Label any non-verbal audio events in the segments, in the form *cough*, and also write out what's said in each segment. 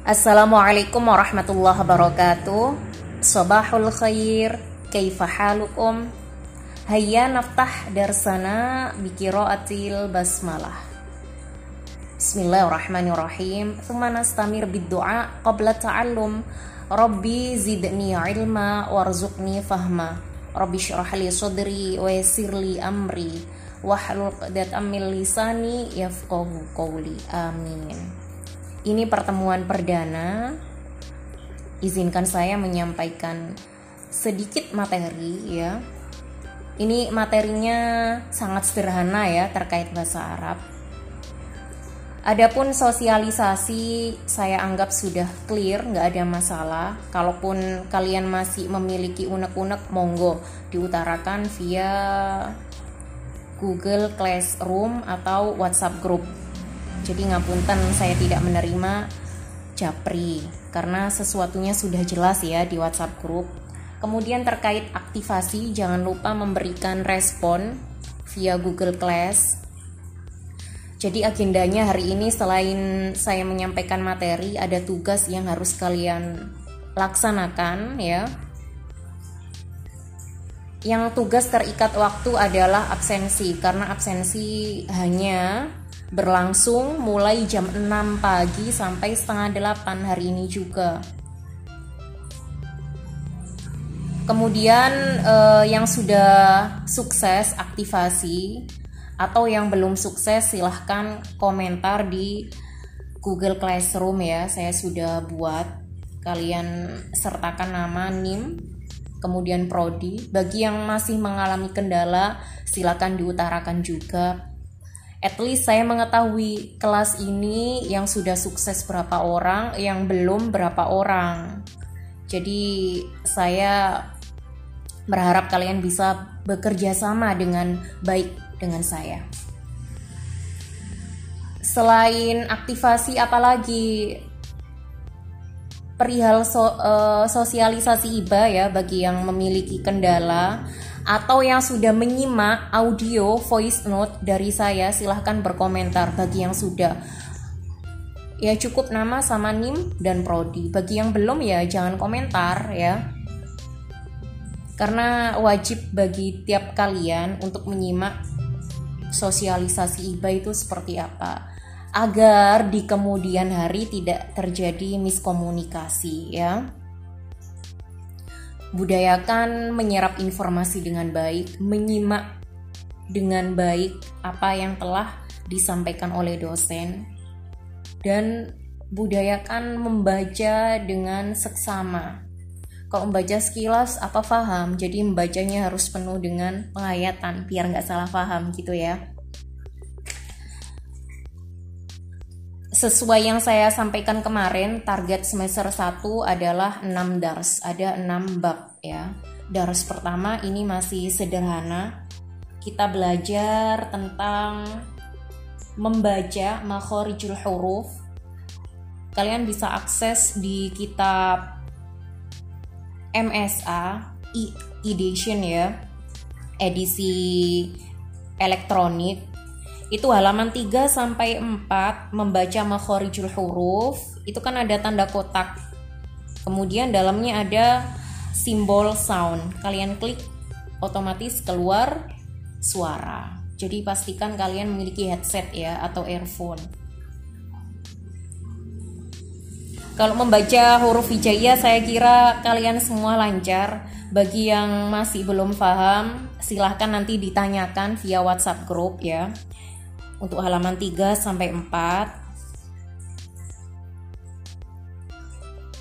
Assalamualaikum warahmatullahi wabarakatuh. Sabahul khair. Kaifa halukum? Hayya naftah darsana Bikiraatil basmalah. Bismillahirrahmanirrahim. Thumma nastamir biddu'a Qabla ta'allum. Rabbi zidni ilma Warzuqni fahma. Rabbi syurah li sadri Wa yasirli amri. Wahlul qadat amil lisani Yafqahu qawli. Amin ini pertemuan perdana. Izinkan saya menyampaikan sedikit materi ya. Ini materinya sangat sederhana ya terkait bahasa Arab. Adapun sosialisasi saya anggap sudah clear, nggak ada masalah. Kalaupun kalian masih memiliki unek-unek, monggo diutarakan via Google Classroom atau WhatsApp Group jadi ngapunten saya tidak menerima japri karena sesuatunya sudah jelas ya di WhatsApp grup. Kemudian terkait aktivasi jangan lupa memberikan respon via Google Class. Jadi agendanya hari ini selain saya menyampaikan materi ada tugas yang harus kalian laksanakan ya. Yang tugas terikat waktu adalah absensi karena absensi hanya berlangsung mulai jam 6 pagi sampai setengah 8 hari ini juga. Kemudian eh, yang sudah sukses aktivasi atau yang belum sukses silahkan komentar di Google Classroom ya. Saya sudah buat kalian sertakan nama NIM kemudian prodi. Bagi yang masih mengalami kendala silakan diutarakan juga at least saya mengetahui kelas ini yang sudah sukses berapa orang, yang belum berapa orang. Jadi saya berharap kalian bisa bekerja sama dengan baik dengan saya. Selain aktivasi apalagi perihal so, uh, sosialisasi IBA ya bagi yang memiliki kendala atau yang sudah menyimak audio voice note dari saya silahkan berkomentar bagi yang sudah. Ya cukup nama sama NIM dan prodi. Bagi yang belum ya jangan komentar ya. Karena wajib bagi tiap kalian untuk menyimak sosialisasi IBA itu seperti apa agar di kemudian hari tidak terjadi miskomunikasi ya budayakan menyerap informasi dengan baik, menyimak dengan baik apa yang telah disampaikan oleh dosen, dan budayakan membaca dengan seksama. Kalau membaca sekilas apa paham, jadi membacanya harus penuh dengan penghayatan biar nggak salah paham gitu ya. Sesuai yang saya sampaikan kemarin, target semester 1 adalah 6 dars, ada 6 bab ya. Dars pertama ini masih sederhana. Kita belajar tentang membaca makhorijul huruf. Kalian bisa akses di kitab MSA e-edition ya, edisi elektronik itu halaman 3 sampai 4 membaca makhorijul huruf. Itu kan ada tanda kotak. Kemudian dalamnya ada simbol sound. Kalian klik otomatis keluar suara. Jadi pastikan kalian memiliki headset ya atau earphone. Kalau membaca huruf hijaiyah saya kira kalian semua lancar. Bagi yang masih belum paham silahkan nanti ditanyakan via WhatsApp group ya untuk halaman 3 sampai 4.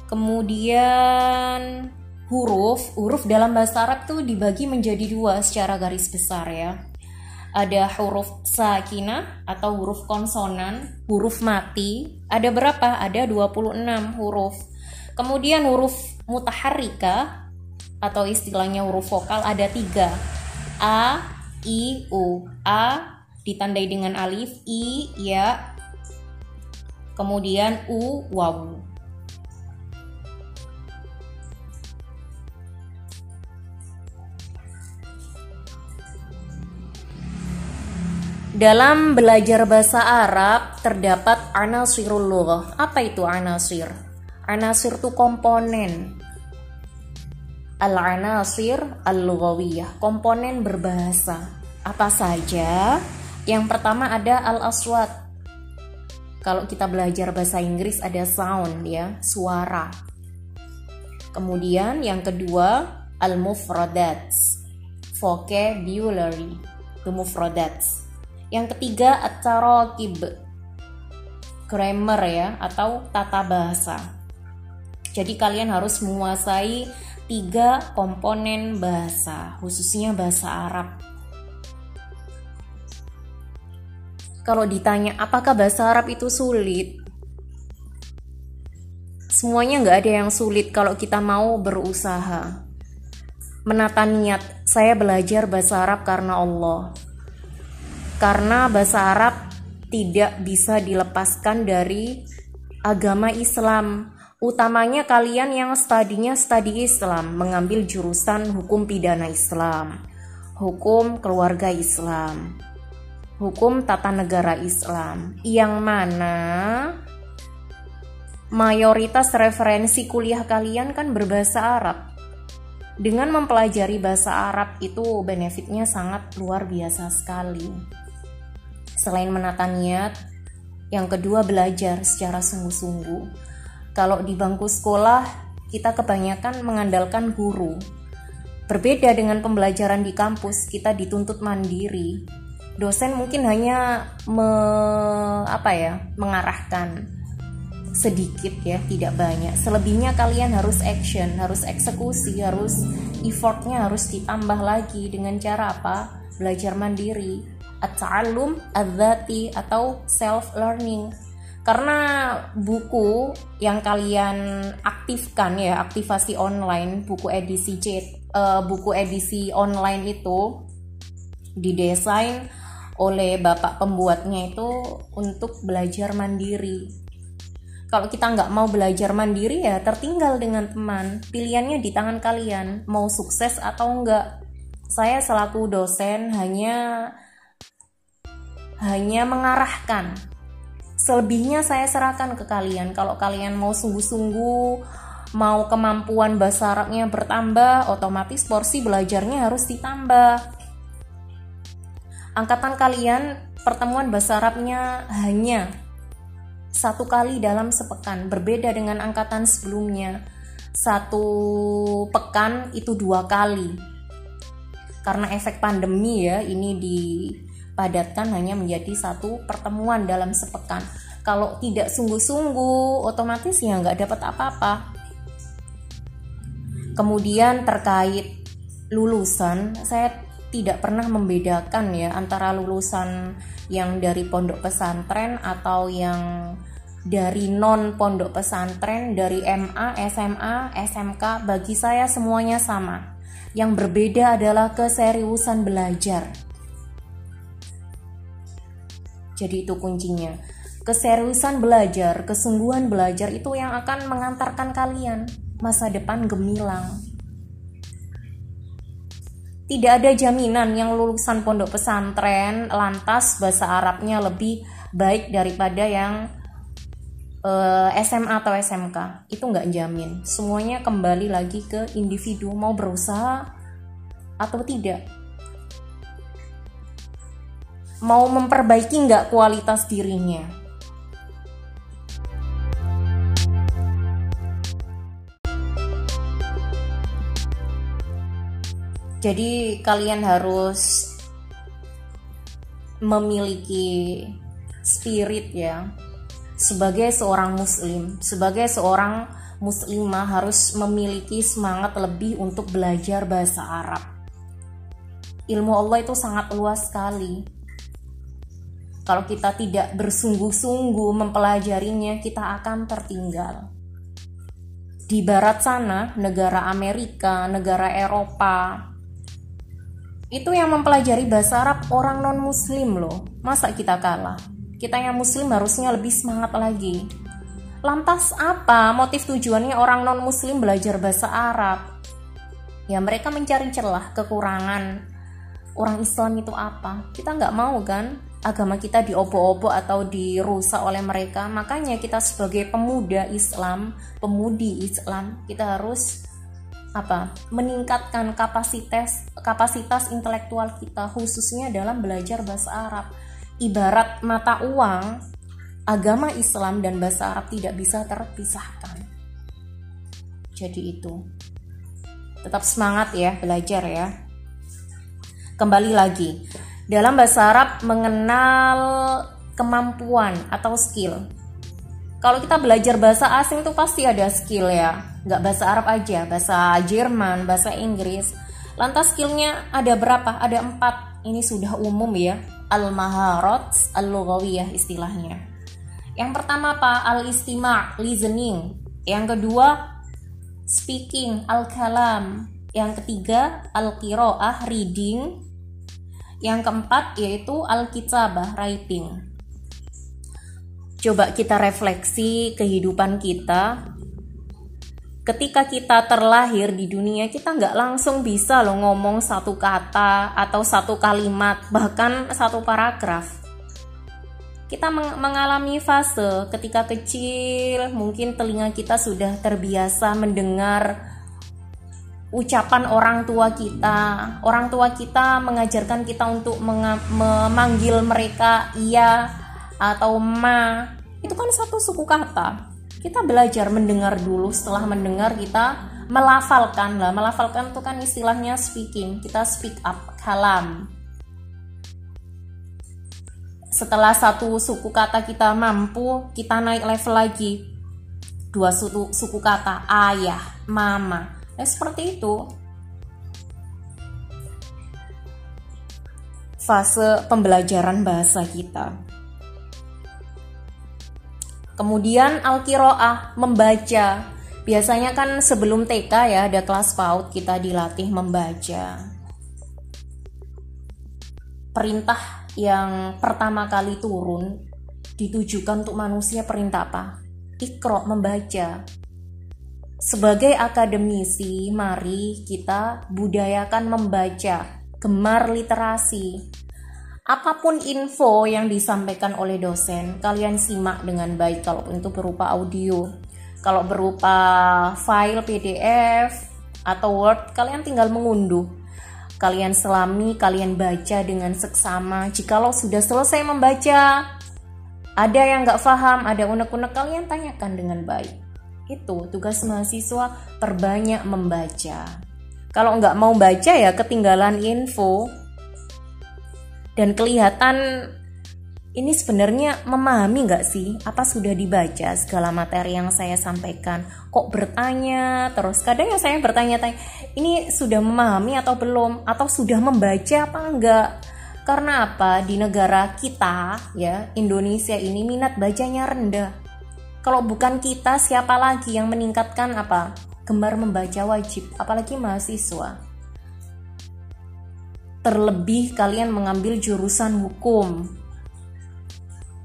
Kemudian huruf, huruf dalam bahasa Arab tuh dibagi menjadi dua secara garis besar ya. Ada huruf sakinah atau huruf konsonan, huruf mati. Ada berapa? Ada 26 huruf. Kemudian huruf mutaharrika atau istilahnya huruf vokal ada tiga. A, I, U. A, ditandai dengan alif, i, ya, kemudian u, wawu. Dalam belajar bahasa Arab terdapat anasirul lughah. Apa itu anasir? Anasir itu komponen. Al-anasir al-lughawiyah, komponen berbahasa. Apa saja? Yang pertama ada al-aswat. Kalau kita belajar bahasa Inggris ada sound ya, suara. Kemudian yang kedua al-mufradats, vocabulary, the mufradats. Yang ketiga at-tarakib, grammar ya atau tata bahasa. Jadi kalian harus menguasai tiga komponen bahasa, khususnya bahasa Arab. Kalau ditanya apakah bahasa Arab itu sulit, semuanya nggak ada yang sulit kalau kita mau berusaha. Menata niat, saya belajar bahasa Arab karena Allah. Karena bahasa Arab tidak bisa dilepaskan dari agama Islam Utamanya kalian yang studinya studi Islam, mengambil jurusan hukum pidana Islam, hukum keluarga Islam, hukum tata negara Islam, yang mana mayoritas referensi kuliah kalian kan berbahasa Arab. Dengan mempelajari bahasa Arab itu benefitnya sangat luar biasa sekali. Selain menata niat, yang kedua belajar secara sungguh-sungguh kalau di bangku sekolah, kita kebanyakan mengandalkan guru. Berbeda dengan pembelajaran di kampus, kita dituntut mandiri. Dosen mungkin hanya me, apa ya, mengarahkan sedikit ya, tidak banyak. Selebihnya kalian harus action, harus eksekusi, harus effortnya harus ditambah lagi dengan cara apa? Belajar mandiri, at-ta'allum adzati atau self learning karena buku yang kalian aktifkan ya aktivasi online buku edisi uh, buku edisi online itu didesain oleh bapak pembuatnya itu untuk belajar mandiri kalau kita nggak mau belajar mandiri ya tertinggal dengan teman pilihannya di tangan kalian mau sukses atau enggak saya selaku dosen hanya hanya mengarahkan Selebihnya saya serahkan ke kalian. Kalau kalian mau sungguh-sungguh, mau kemampuan bahasa Arabnya bertambah, otomatis porsi belajarnya harus ditambah. Angkatan kalian pertemuan bahasa Arabnya hanya satu kali dalam sepekan, berbeda dengan angkatan sebelumnya. Satu pekan itu dua kali. Karena efek pandemi ya, ini di padatkan hanya menjadi satu pertemuan dalam sepekan. Kalau tidak sungguh-sungguh, otomatis ya nggak dapat apa-apa. Kemudian terkait lulusan, saya tidak pernah membedakan ya antara lulusan yang dari pondok pesantren atau yang dari non pondok pesantren, dari MA, SMA, SMK, bagi saya semuanya sama. Yang berbeda adalah keseriusan belajar. Jadi itu kuncinya. Keseriusan belajar, kesungguhan belajar itu yang akan mengantarkan kalian masa depan gemilang. Tidak ada jaminan yang lulusan pondok pesantren lantas bahasa Arabnya lebih baik daripada yang uh, eh, SMA atau SMK. Itu nggak jamin. Semuanya kembali lagi ke individu mau berusaha atau tidak mau memperbaiki nggak kualitas dirinya. Jadi kalian harus memiliki spirit ya sebagai seorang muslim, sebagai seorang muslimah harus memiliki semangat lebih untuk belajar bahasa Arab. Ilmu Allah itu sangat luas sekali kalau kita tidak bersungguh-sungguh mempelajarinya, kita akan tertinggal. Di barat sana, negara Amerika, negara Eropa, itu yang mempelajari bahasa Arab orang non-muslim loh. Masa kita kalah? Kita yang muslim harusnya lebih semangat lagi. Lantas apa motif tujuannya orang non-muslim belajar bahasa Arab? Ya mereka mencari celah, kekurangan. Orang Islam itu apa? Kita nggak mau kan? agama kita diobo-obo atau dirusak oleh mereka. Makanya kita sebagai pemuda Islam, pemudi Islam, kita harus apa? meningkatkan kapasitas kapasitas intelektual kita khususnya dalam belajar bahasa Arab. Ibarat mata uang, agama Islam dan bahasa Arab tidak bisa terpisahkan. Jadi itu. Tetap semangat ya belajar ya. Kembali lagi, dalam bahasa Arab mengenal kemampuan atau skill. Kalau kita belajar bahasa asing tuh pasti ada skill ya, nggak bahasa Arab aja, bahasa Jerman, bahasa Inggris. Lantas skillnya ada berapa? Ada empat. Ini sudah umum ya, al-maharat al-lughawiyah istilahnya. Yang pertama apa? Al-istima' listening. Yang kedua speaking, al-kalam. Yang ketiga al-qiraah reading. Yang keempat yaitu Alkitabah writing. Coba kita refleksi kehidupan kita. Ketika kita terlahir di dunia, kita nggak langsung bisa loh ngomong satu kata atau satu kalimat, bahkan satu paragraf. Kita mengalami fase ketika kecil, mungkin telinga kita sudah terbiasa mendengar ucapan orang tua kita. Orang tua kita mengajarkan kita untuk memanggil mereka iya atau ma. Itu kan satu suku kata. Kita belajar mendengar dulu, setelah mendengar kita melafalkan lah. Melafalkan itu kan istilahnya speaking. Kita speak up, kalam. Setelah satu suku kata kita mampu, kita naik level lagi. Dua suku, suku kata ayah, mama, Ya seperti itu. Fase pembelajaran bahasa kita. Kemudian al-kiroah, membaca. Biasanya kan sebelum TK ya ada kelas PAUD kita dilatih membaca. Perintah yang pertama kali turun ditujukan untuk manusia perintah apa? Ikro membaca. Sebagai akademisi, mari kita budayakan membaca, gemar literasi. Apa pun info yang disampaikan oleh dosen, kalian simak dengan baik kalau itu berupa audio. Kalau berupa file PDF atau Word, kalian tinggal mengunduh. Kalian selami, kalian baca dengan seksama. Jikalau sudah selesai membaca, ada yang nggak paham, ada unek-unek, kalian tanyakan dengan baik itu tugas mahasiswa perbanyak membaca. Kalau nggak mau baca ya ketinggalan info dan kelihatan ini sebenarnya memahami nggak sih? Apa sudah dibaca segala materi yang saya sampaikan? Kok bertanya terus? Kadang ya saya bertanya-tanya ini sudah memahami atau belum? Atau sudah membaca apa enggak karena apa? Di negara kita ya Indonesia ini minat bacanya rendah. Kalau bukan kita, siapa lagi yang meningkatkan apa? Gemar membaca wajib, apalagi mahasiswa. Terlebih kalian mengambil jurusan hukum.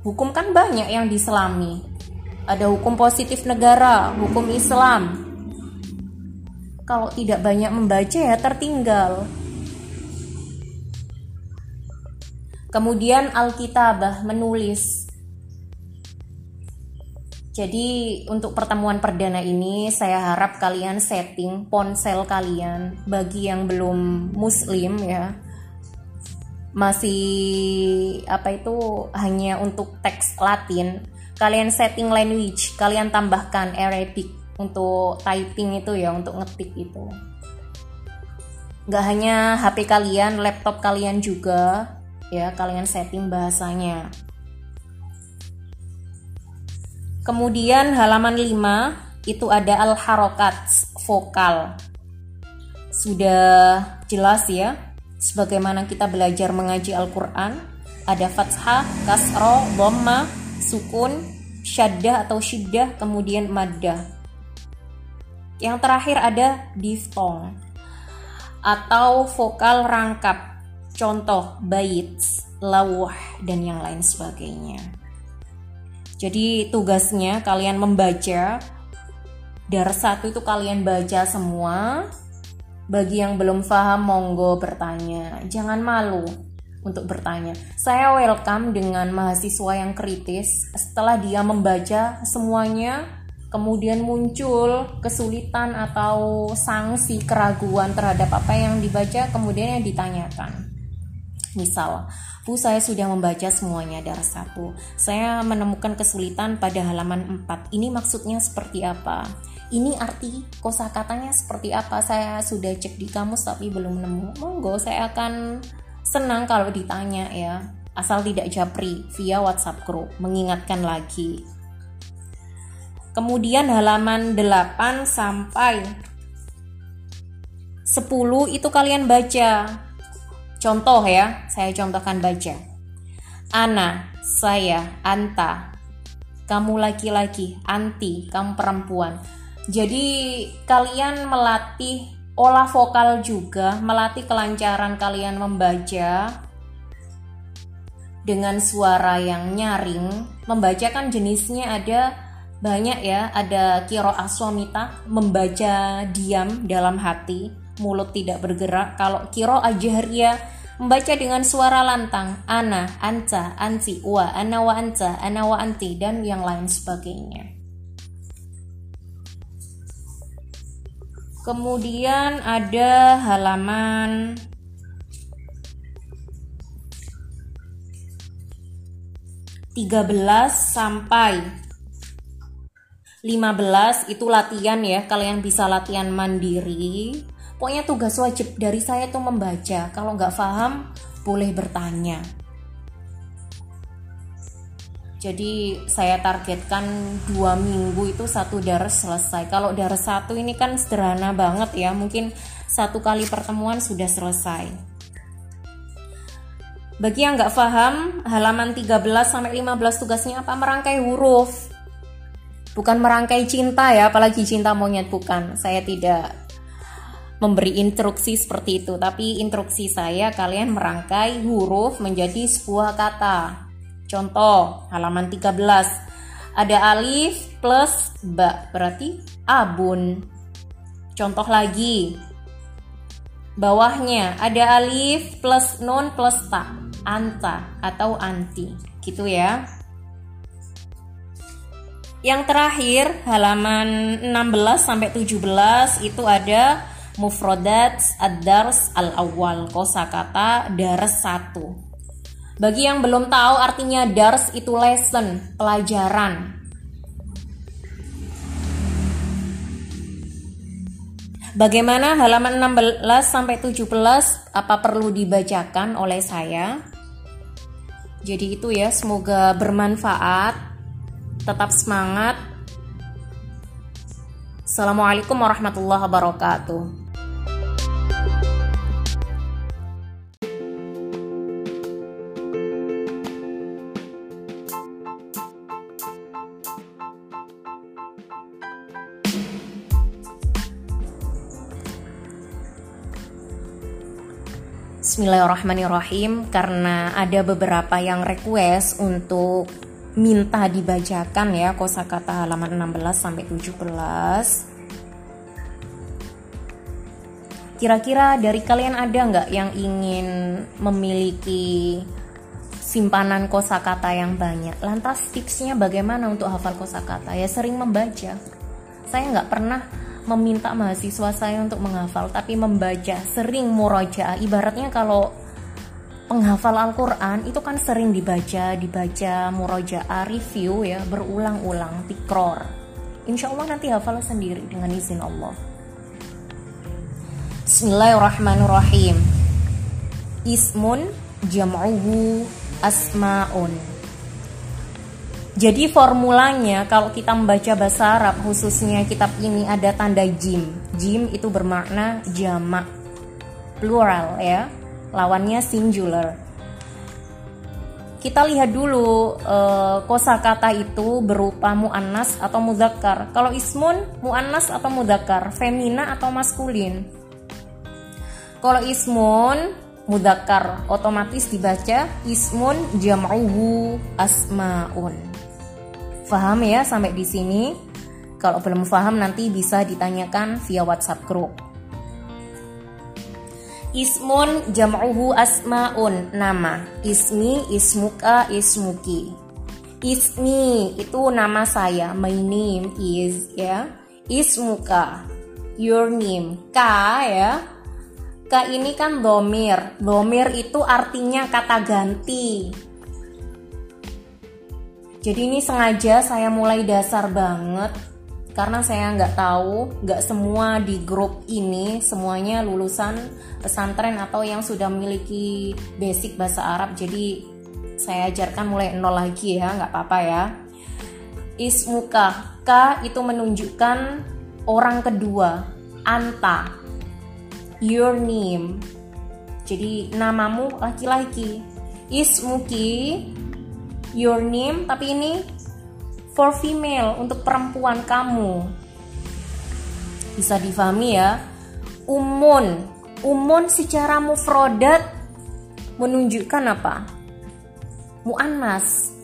Hukum kan banyak yang diselami. Ada hukum positif negara, hukum Islam. Kalau tidak banyak membaca ya tertinggal. Kemudian Alkitabah menulis jadi untuk pertemuan perdana ini saya harap kalian setting ponsel kalian bagi yang belum muslim ya. Masih apa itu hanya untuk teks Latin. Kalian setting language, kalian tambahkan Arabic untuk typing itu ya, untuk ngetik itu. Gak hanya HP kalian, laptop kalian juga ya, kalian setting bahasanya. Kemudian halaman 5 itu ada al-harokat vokal. Sudah jelas ya sebagaimana kita belajar mengaji Al-Qur'an, ada fathah, kasro, dhamma, sukun, syaddah atau syiddah, kemudian maddah. Yang terakhir ada diftong atau vokal rangkap. Contoh bait, lawah dan yang lain sebagainya. Jadi tugasnya kalian membaca Dar satu itu kalian baca semua. Bagi yang belum paham monggo bertanya. Jangan malu. untuk bertanya. Saya welcome dengan mahasiswa yang kritis setelah dia membaca semuanya kemudian muncul kesulitan atau sanksi keraguan terhadap apa yang dibaca kemudian yang ditanyakan. Misal, Bu saya sudah membaca semuanya dari satu. Saya menemukan kesulitan pada halaman 4. Ini maksudnya seperti apa? Ini arti kosakatanya seperti apa? Saya sudah cek di kamus tapi belum nemu. Monggo saya akan senang kalau ditanya ya. Asal tidak japri via WhatsApp group, mengingatkan lagi. Kemudian halaman 8 sampai 10 itu kalian baca Contoh ya, saya contohkan baca. Ana, saya, anta. Kamu laki-laki, anti, kamu perempuan. Jadi kalian melatih olah vokal juga, melatih kelancaran kalian membaca dengan suara yang nyaring. Membaca kan jenisnya ada banyak ya, ada kiro aswamita, membaca diam dalam hati, mulut tidak bergerak. Kalau kiro ajaria Membaca dengan suara lantang, ana, anta, anti, wa, ana wa anta, ana wa anti, dan yang lain sebagainya. Kemudian ada halaman tiga belas sampai 15 itu latihan ya kalian bisa latihan mandiri Pokoknya tugas wajib dari saya itu membaca. Kalau nggak paham, boleh bertanya. Jadi saya targetkan dua minggu itu satu daras selesai. Kalau daras satu ini kan sederhana banget ya, mungkin satu kali pertemuan sudah selesai. Bagi yang nggak paham, halaman 13 sampai 15 tugasnya apa? Merangkai huruf. Bukan merangkai cinta ya, apalagi cinta monyet bukan. Saya tidak memberi instruksi seperti itu, tapi instruksi saya kalian merangkai huruf menjadi sebuah kata. Contoh, halaman 13. Ada alif plus ba, berarti abun. Contoh lagi. Bawahnya ada alif plus nun plus ta, anta atau anti. Gitu ya. Yang terakhir halaman 16 sampai 17 itu ada Mufrodat ad-dars al-awwal kosakata dars 1 bagi yang belum tahu artinya dars itu lesson pelajaran Bagaimana halaman 16 sampai 17 apa perlu dibacakan oleh saya? Jadi itu ya, semoga bermanfaat. Tetap semangat. Assalamualaikum warahmatullahi wabarakatuh. Bismillahirrahmanirrahim karena ada beberapa yang request untuk minta dibacakan ya kosakata halaman 16 sampai 17. Kira-kira dari kalian ada nggak yang ingin memiliki simpanan kosakata yang banyak? Lantas tipsnya bagaimana untuk hafal kosakata? Ya sering membaca. Saya nggak pernah meminta mahasiswa saya untuk menghafal tapi membaca sering murojaah. Ibaratnya kalau penghafal Al-Quran itu kan sering dibaca dibaca murojaah review ya berulang-ulang tikror. Insya Allah nanti hafal sendiri dengan izin Allah. Bismillahirrahmanirrahim. Ismun jam'uhu asma'un jadi formulanya kalau kita membaca bahasa Arab khususnya kitab ini ada tanda jim. Jim itu bermakna jamak plural ya. Lawannya singular. Kita lihat dulu e, kosakata itu berupa muannas atau mudzakkar. Kalau ismun muannas atau mudzakkar, femina atau maskulin. Kalau ismun mudzakkar otomatis dibaca ismun jam'uhu asmaun. Faham ya sampai di sini? Kalau belum paham nanti bisa ditanyakan via WhatsApp group. Ismun jam'uhu asmaun nama. Ismi, ismuka, ismuki. Ismi itu nama saya. My name is ya. Ismuka your name. Ka ya. Ka ini kan domir. Domir itu artinya kata ganti. Jadi ini sengaja saya mulai dasar banget karena saya nggak tahu nggak semua di grup ini semuanya lulusan pesantren atau yang sudah memiliki basic bahasa Arab. Jadi saya ajarkan mulai nol lagi ya nggak apa-apa ya. Ismuka ka itu menunjukkan orang kedua anta. Your name. Jadi namamu laki-laki. Ismuki your name tapi ini for female untuk perempuan kamu. Bisa difahami ya? Umun. Umun secara mufrodat menunjukkan apa? Muannas.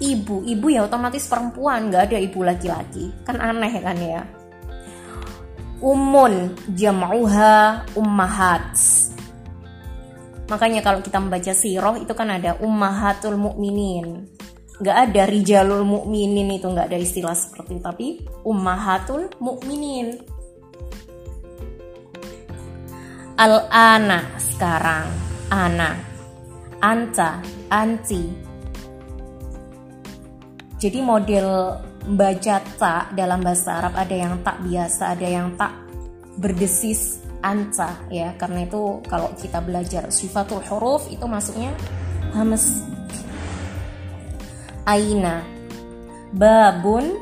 Ibu. Ibu ya otomatis perempuan nggak ada ibu laki-laki. Kan aneh kan ya? Umun. Jam'uha ummahat. Makanya kalau kita membaca siroh itu kan ada ummahatul mukminin nggak ada rijalul mukminin itu nggak ada istilah seperti itu. Tapi ummahatul mukminin. Al ana sekarang ana. Anta anti. Jadi model baca tak dalam bahasa Arab ada yang tak biasa ada yang tak berdesis anta ya. Karena itu kalau kita belajar sifatul huruf itu masuknya hamas aina. Babun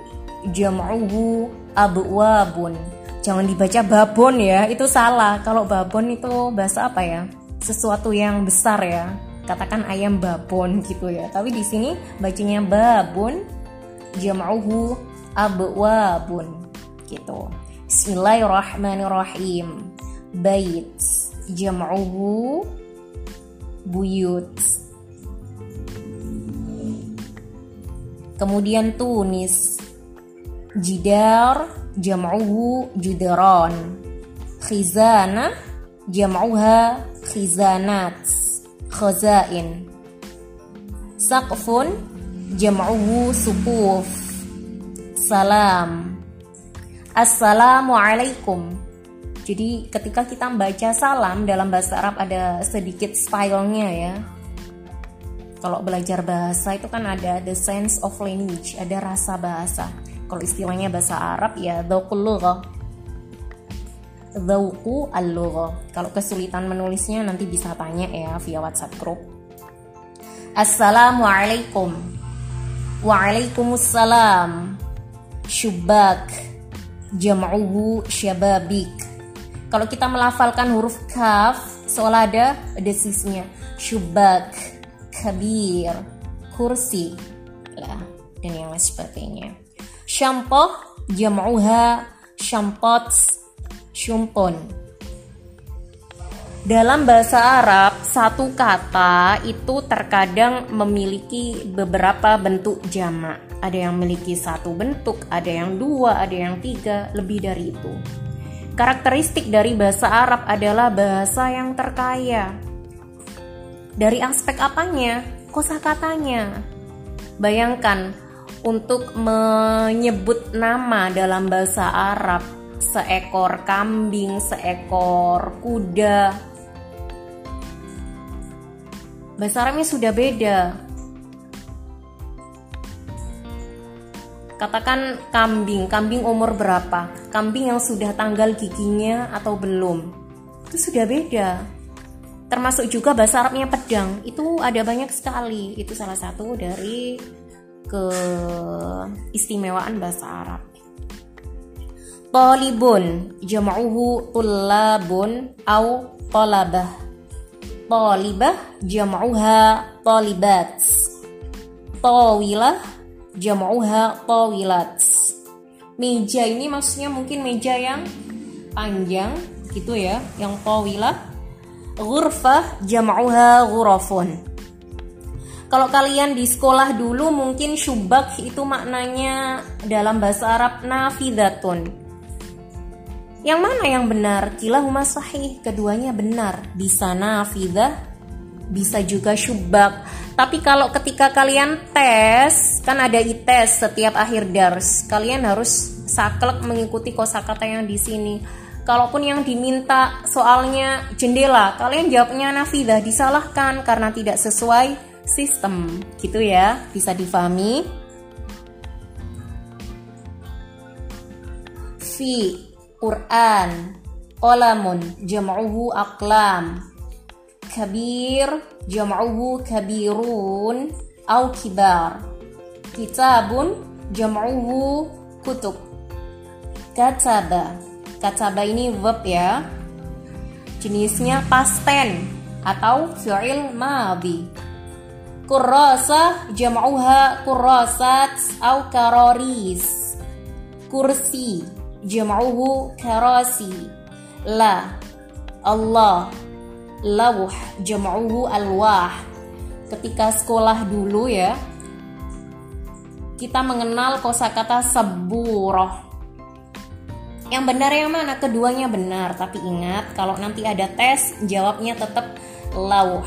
jam'uhu abwabun. Jangan dibaca babon ya itu salah. Kalau babon itu bahasa apa ya? Sesuatu yang besar ya. Katakan ayam babon gitu ya. Tapi di sini bacanya babun jam'uhu abwabun. Gitu. Bismillahirrahmanirrahim. Bait jam'uhu buyut Kemudian Tunis. Jidar jam'uhu judaron. Khizana jam'uha khizanat. Khazain. Saqfun jam'uhu sukuf. Salam. Assalamualaikum. Jadi ketika kita membaca salam dalam bahasa Arab ada sedikit stylenya ya kalau belajar bahasa itu kan ada the sense of language, ada rasa bahasa. Kalau istilahnya bahasa Arab ya dhauqul lughah. Dhauqu al Kalau kesulitan menulisnya nanti bisa tanya ya via WhatsApp group. Assalamualaikum. Waalaikumsalam. Syubak. Jam'uhu syababik. Kalau kita melafalkan huruf kaf, seolah ada desisnya. Syubak kabir, kursi, lah, dan yang lain sebagainya. Syampoh jam'uha syampot syumpon. Dalam bahasa Arab, satu kata itu terkadang memiliki beberapa bentuk jamak. Ada yang memiliki satu bentuk, ada yang dua, ada yang tiga, lebih dari itu. Karakteristik dari bahasa Arab adalah bahasa yang terkaya, dari aspek apanya? Kosakatanya. Bayangkan untuk menyebut nama dalam bahasa Arab seekor kambing, seekor kuda. Bahasa Arabnya sudah beda. Katakan kambing, kambing umur berapa? Kambing yang sudah tanggal giginya atau belum? Itu sudah beda termasuk juga bahasa Arabnya pedang. Itu ada banyak sekali. Itu salah satu dari keistimewaan bahasa Arab. Talibun jam'uhu tullabun au talabah. Talibah jam'uha talibat. Tawilah jam'uha tawilat. Meja ini maksudnya mungkin meja yang panjang gitu ya Yang tawilah Ghurfah jam'uha ghurafun. Kalau kalian di sekolah dulu mungkin syubak itu maknanya dalam bahasa Arab nafidatun. Yang mana yang benar? Kila huma sahih, keduanya benar. Bisa nafidah, bisa juga syubak. Tapi kalau ketika kalian tes, kan ada ites setiap akhir dars. Kalian harus saklek mengikuti kosakata yang di sini. Kalaupun yang diminta soalnya jendela, kalian jawabnya nafidah disalahkan karena tidak sesuai sistem. Gitu ya, bisa difahami. Fi Quran. Qalamun jam'uhu aqlam. Kabir jam'uhu kabirun. Au kibar. Kitabun jam'uhu kutub. Kataba Kataba ini verb ya. Jenisnya past tense atau fi'il madhi. Kurasa jam'uha kurasat au karoris. Kursi jam'uhu karasi La Allah. Lawh jam'uhu alwah. Ketika sekolah dulu ya Kita mengenal kosakata seburoh yang benar yang mana? Keduanya benar, tapi ingat kalau nanti ada tes jawabnya tetap lauh.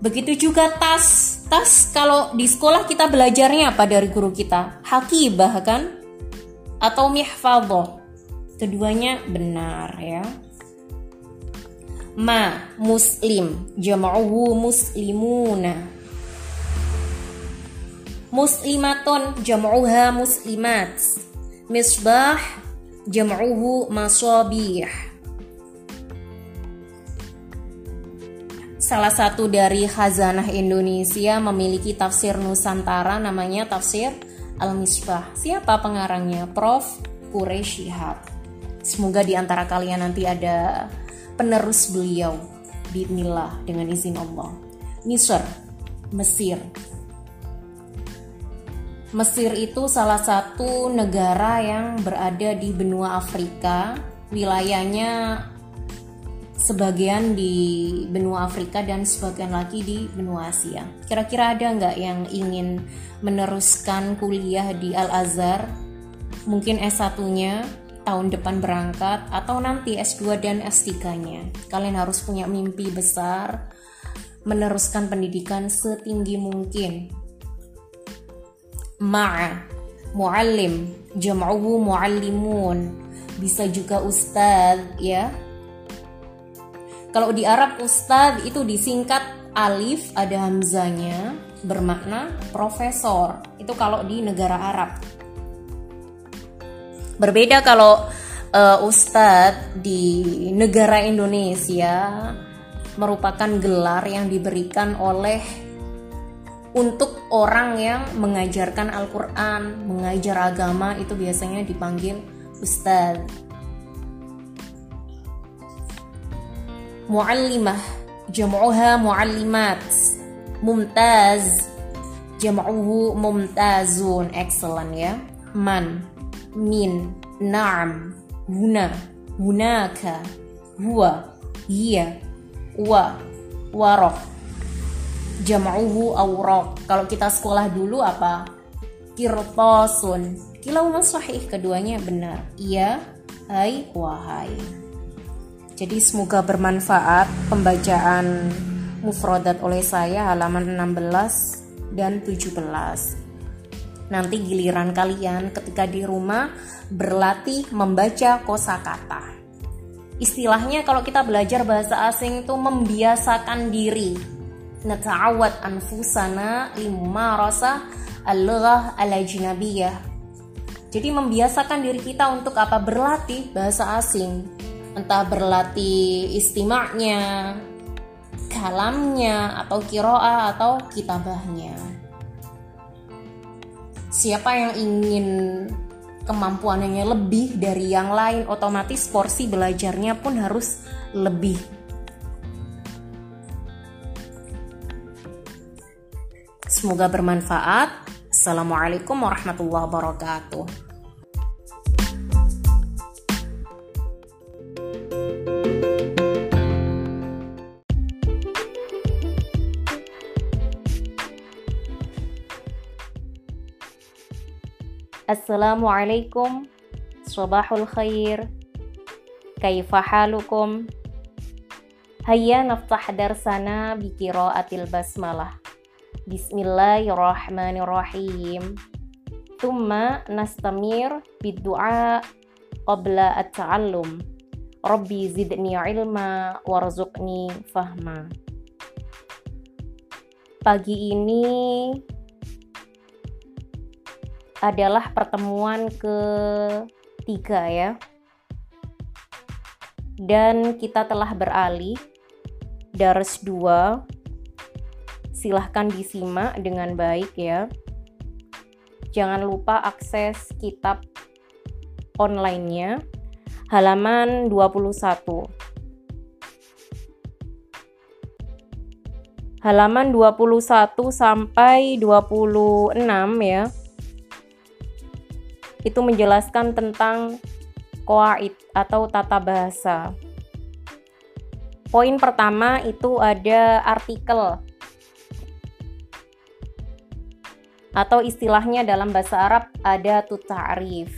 Begitu juga tas. Tas kalau di sekolah kita belajarnya apa dari guru kita? Hakibah kan? Atau mihfadhah. Keduanya benar ya. Ma muslim jam'uhu muslimuna. Muslimatun jam'uha muslimat. Misbah jam'uhu masabih. Salah satu dari khazanah Indonesia memiliki tafsir Nusantara namanya tafsir Al-Misbah. Siapa pengarangnya? Prof. Quraish. Semoga di antara kalian nanti ada penerus beliau. Bismillah dengan izin Allah. Misr, Mesir. Mesir itu salah satu negara yang berada di benua Afrika. Wilayahnya sebagian di benua Afrika dan sebagian lagi di benua Asia. Kira-kira ada nggak yang ingin meneruskan kuliah di Al Azhar? Mungkin S1-nya tahun depan berangkat atau nanti S2 dan S3-nya. Kalian harus punya mimpi besar meneruskan pendidikan setinggi mungkin. Ma'a muallim jam'uhu muallimun bisa juga ustadz ya kalau di Arab ustadz itu disingkat alif ada hamzanya bermakna profesor. Itu kalau di negara Arab. Berbeda kalau uh, ustadz di negara Indonesia merupakan gelar yang diberikan oleh untuk orang yang mengajarkan Al-Quran, mengajar agama itu biasanya dipanggil ustadz. muallimah jam'uha muallimat mumtaz jam'uhu mumtazun. Excellent ya. Man min na'am huna hunaka huwa hiya wa warok jam'uhu awraq kalau kita sekolah dulu apa kirtosun kilau sahih keduanya benar iya hai wahai jadi semoga bermanfaat pembacaan mufrodat oleh saya halaman 16 dan 17. Nanti giliran kalian ketika di rumah berlatih membaca kosakata. Istilahnya kalau kita belajar bahasa asing itu membiasakan diri. Nata'awad anfusana rasa al-lughah al-ajnabiyah. Jadi membiasakan diri kita untuk apa? Berlatih bahasa asing entah berlatih istimanya, kalamnya, atau kiroa atau kitabahnya. Siapa yang ingin kemampuannya lebih dari yang lain, otomatis porsi belajarnya pun harus lebih. Semoga bermanfaat. Assalamualaikum warahmatullahi wabarakatuh. Assalamualaikum. Sabahul khair. Kaifa halukum? Hayya naftah darsana bi qiraatil basmalah. Bismillahirrahmanirrahim. Thumma nastamir bid-du'a qabla at-ta'allum. Rabbi zidni ilma warzuqni fahma. Pagi ini adalah pertemuan ketiga ya. Dan kita telah beralih Dars 2. Silahkan disimak dengan baik ya. Jangan lupa akses kitab online-nya halaman 21. Halaman 21 sampai 26 ya. Itu menjelaskan tentang qawaid atau tata bahasa. Poin pertama itu ada artikel atau istilahnya dalam bahasa Arab ada ta'rif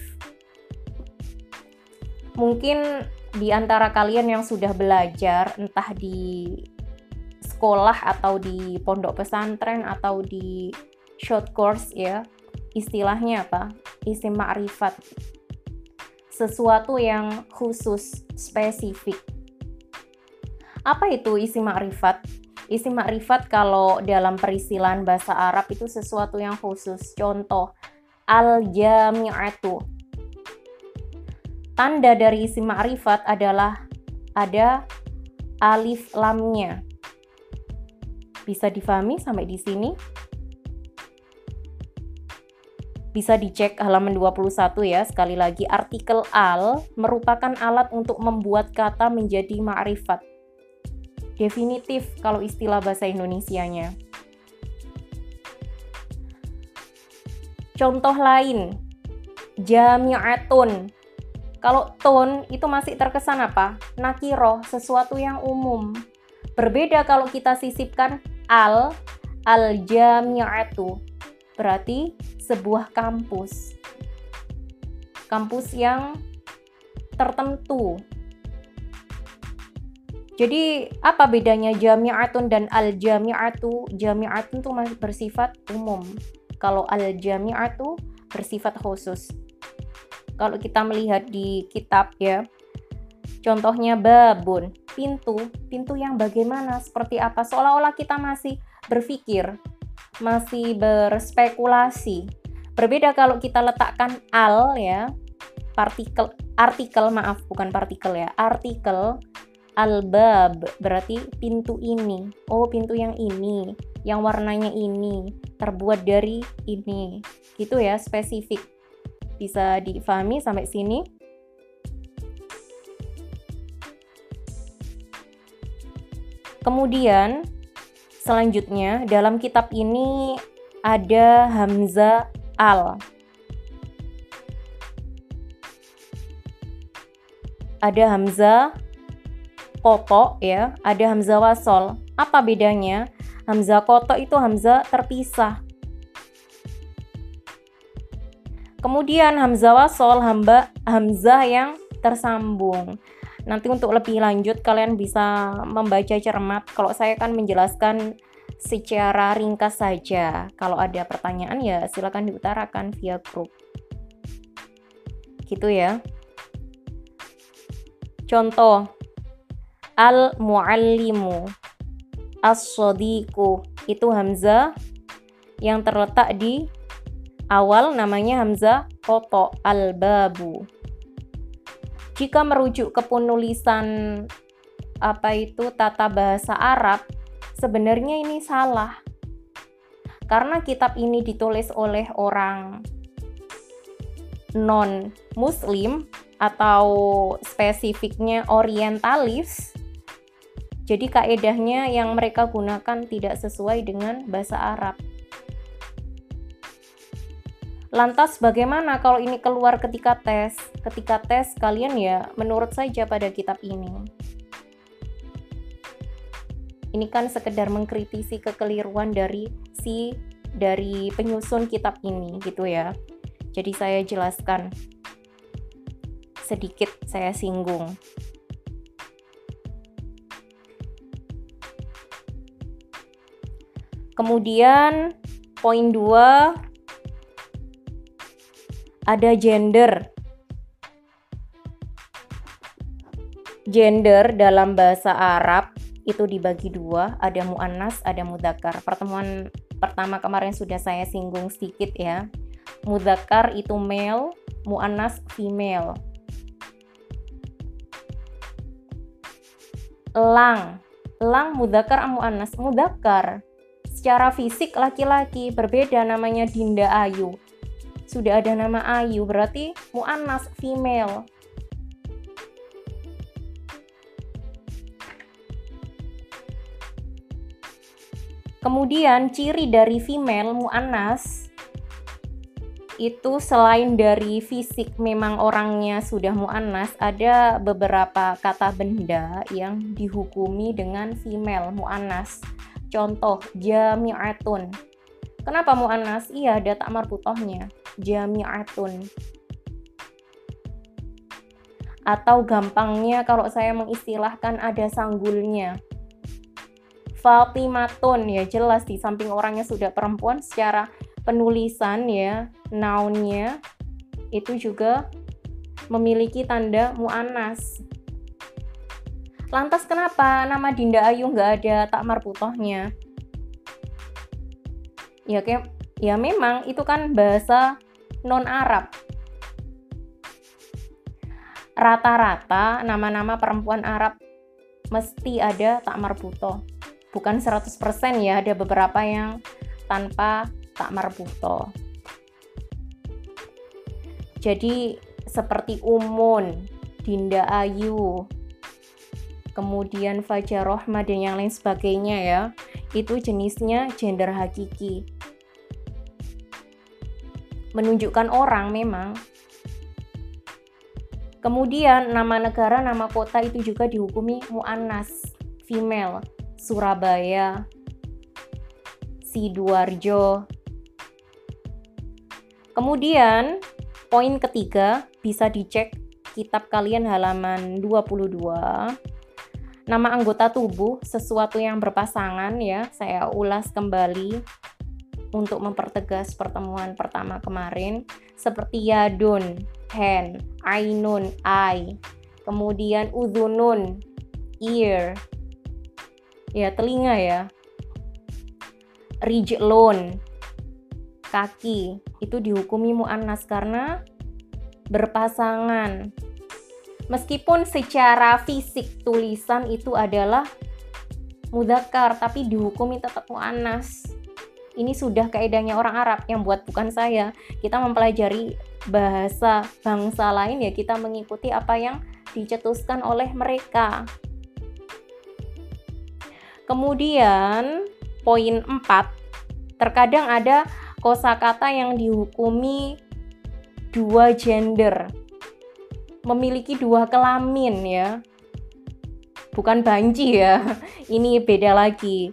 mungkin di antara kalian yang sudah belajar entah di sekolah atau di pondok pesantren atau di short course ya istilahnya apa? Isim ma'rifat. Sesuatu yang khusus spesifik. Apa itu isim ma'rifat isim ma'rifat kalau dalam perisilan bahasa Arab itu sesuatu yang khusus contoh al jami'atu tanda dari isim ma'rifat adalah ada alif lamnya. Bisa difahami sampai di sini? Bisa dicek halaman 21 ya. Sekali lagi, artikel al merupakan alat untuk membuat kata menjadi ma'rifat. Definitif kalau istilah bahasa Indonesianya. Contoh lain, jami'atun kalau tone itu masih terkesan apa? Nakiro, sesuatu yang umum. Berbeda kalau kita sisipkan al, al jami'atu. Berarti sebuah kampus. Kampus yang tertentu. Jadi apa bedanya jami'atun dan al jami'atu? Jami'atun itu masih bersifat umum. Kalau al jami'atu bersifat khusus. Kalau kita melihat di kitab ya contohnya babun pintu. Pintu yang bagaimana? Seperti apa? Seolah-olah kita masih berpikir masih berspekulasi. Berbeda kalau kita letakkan al ya partikel artikel maaf bukan partikel ya artikel al-bab berarti pintu ini oh pintu yang ini yang warnanya ini terbuat dari ini gitu ya spesifik bisa difahami sampai sini? Kemudian selanjutnya dalam kitab ini ada hamzah al. Ada hamzah koto ya, ada hamzah wasol. Apa bedanya? Hamzah koto itu hamzah terpisah. Kemudian hamzah wasol hamba hamzah yang tersambung. Nanti untuk lebih lanjut kalian bisa membaca cermat. Kalau saya kan menjelaskan secara ringkas saja. Kalau ada pertanyaan ya silakan diutarakan via grup. Gitu ya. Contoh al muallimu as-sadiqu itu hamzah yang terletak di Awal namanya Hamzah Koto Al-Babu. Jika merujuk ke penulisan apa itu tata bahasa Arab, sebenarnya ini salah. Karena kitab ini ditulis oleh orang non muslim atau spesifiknya orientalis. Jadi kaedahnya yang mereka gunakan tidak sesuai dengan bahasa Arab. Lantas bagaimana kalau ini keluar ketika tes? Ketika tes kalian ya menurut saja pada kitab ini. Ini kan sekedar mengkritisi kekeliruan dari si dari penyusun kitab ini gitu ya. Jadi saya jelaskan. sedikit saya singgung. Kemudian poin 2 ada gender. Gender dalam bahasa Arab itu dibagi dua, ada mu'annas, ada mudakar. Pertemuan pertama kemarin sudah saya singgung sedikit ya. Mudakar itu male, mu'annas female. Lang, lang mudakar mu'annas, mudakar secara fisik laki-laki berbeda namanya Dinda Ayu. Sudah ada nama Ayu berarti muannas female. Kemudian ciri dari female muannas itu selain dari fisik memang orangnya sudah muannas ada beberapa kata benda yang dihukumi dengan female muannas Contoh, jami'atun. Kenapa mu'annas? Iya, ada tak marbutohnya. Jami'atun. Atau gampangnya kalau saya mengistilahkan ada sanggulnya. Fatimatun ya jelas di samping orangnya sudah perempuan secara penulisan ya nounnya itu juga memiliki tanda mu'annas Lantas kenapa nama Dinda Ayu nggak ada tak marputohnya? Ya kayak ya memang itu kan bahasa non Arab. Rata-rata nama-nama perempuan Arab mesti ada tak marbuto. Bukan 100% ya, ada beberapa yang tanpa tak marbuto. Jadi seperti Umun, Dinda Ayu, kemudian Fajar Rohma dan yang lain sebagainya ya. Itu jenisnya gender hakiki. Menunjukkan orang memang. Kemudian nama negara nama kota itu juga dihukumi muannas female Surabaya Sidoarjo. Kemudian poin ketiga bisa dicek kitab kalian halaman 22 Nama anggota tubuh sesuatu yang berpasangan ya, saya ulas kembali untuk mempertegas pertemuan pertama kemarin. Seperti yadun, hand, ainun, eye, kemudian udhunun, ear, ya telinga ya, rijlun, kaki, itu dihukumi mu'annas karena berpasangan Meskipun secara fisik tulisan itu adalah mudakar, tapi dihukumi tetap mu'anas. Ini sudah kaedahnya orang Arab yang buat bukan saya. Kita mempelajari bahasa bangsa lain ya kita mengikuti apa yang dicetuskan oleh mereka. Kemudian poin 4, terkadang ada kosakata yang dihukumi dua gender memiliki dua kelamin ya. Bukan banci ya. *laughs* Ini beda lagi.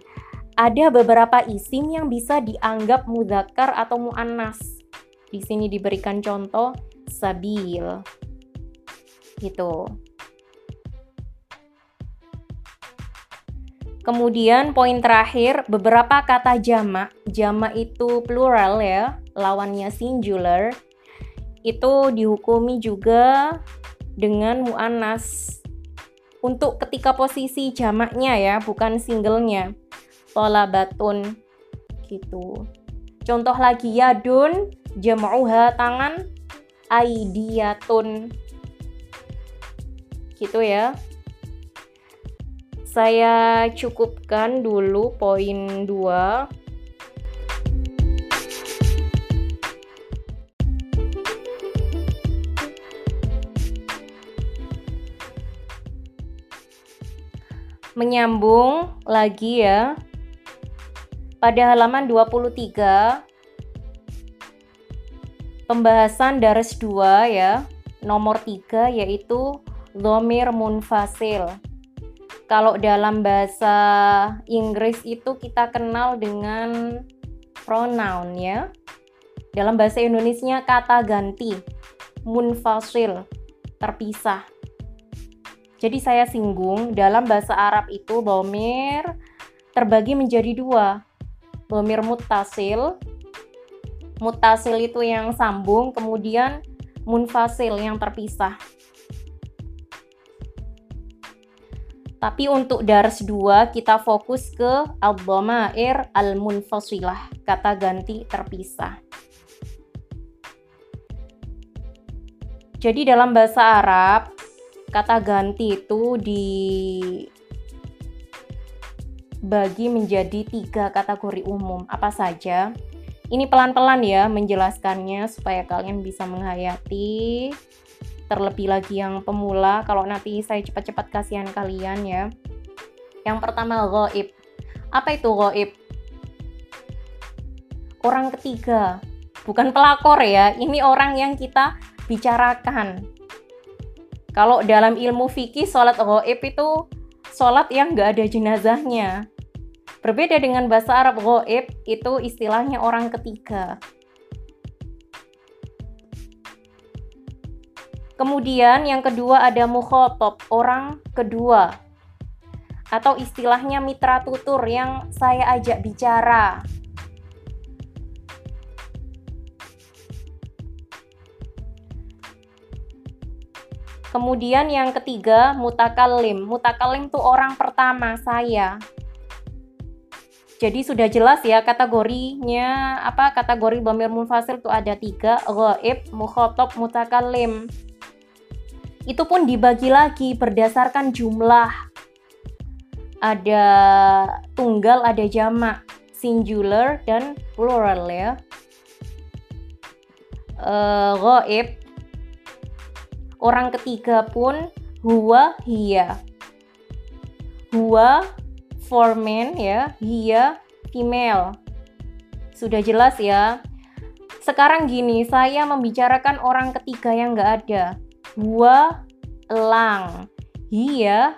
Ada beberapa isim yang bisa dianggap mudakar atau muannas. Di sini diberikan contoh sabil. Gitu. Kemudian poin terakhir, beberapa kata jamak, jamak itu plural ya, lawannya singular, itu dihukumi juga dengan mu'annas. Untuk ketika posisi jamaknya ya bukan singlenya. Tolabatun gitu. Contoh lagi yadun jam'uha tangan aidiyatun. Gitu ya. Saya cukupkan dulu poin 2 menyambung lagi ya. Pada halaman 23 pembahasan daras 2 ya. Nomor 3 yaitu dhamir munfasil. Kalau dalam bahasa Inggris itu kita kenal dengan pronoun ya. Dalam bahasa Indonesia kata ganti munfasil terpisah. Jadi saya singgung dalam bahasa Arab itu domir terbagi menjadi dua. Domir mutasil. Mutasil itu yang sambung, kemudian munfasil yang terpisah. Tapi untuk dars 2 kita fokus ke al-dhamair al-munfasilah, kata ganti terpisah. Jadi dalam bahasa Arab, kata ganti itu dibagi menjadi tiga kategori umum. Apa saja? Ini pelan-pelan ya menjelaskannya supaya kalian bisa menghayati. Terlebih lagi yang pemula kalau nanti saya cepat-cepat kasihan kalian ya. Yang pertama goib apa itu goib orang ketiga. Bukan pelakor ya ini orang yang kita bicarakan kalau dalam ilmu fikih sholat goib itu sholat yang nggak ada jenazahnya berbeda dengan bahasa Arab goib itu istilahnya orang ketiga Kemudian yang kedua ada mukhotob, orang kedua. Atau istilahnya mitra tutur yang saya ajak bicara. Kemudian yang ketiga mutakalim. Mutakalim itu orang pertama saya. Jadi sudah jelas ya kategorinya apa kategori bamir munfasil itu ada tiga ghaib, mukhotob, mutakalim itu pun dibagi lagi berdasarkan jumlah. Ada tunggal, ada jamak, singular dan plural ya. Uh, orang ketiga pun huwa hiya. Huwa for men ya, hiya female. Sudah jelas ya. Sekarang gini, saya membicarakan orang ketiga yang nggak ada Hua elang. Hia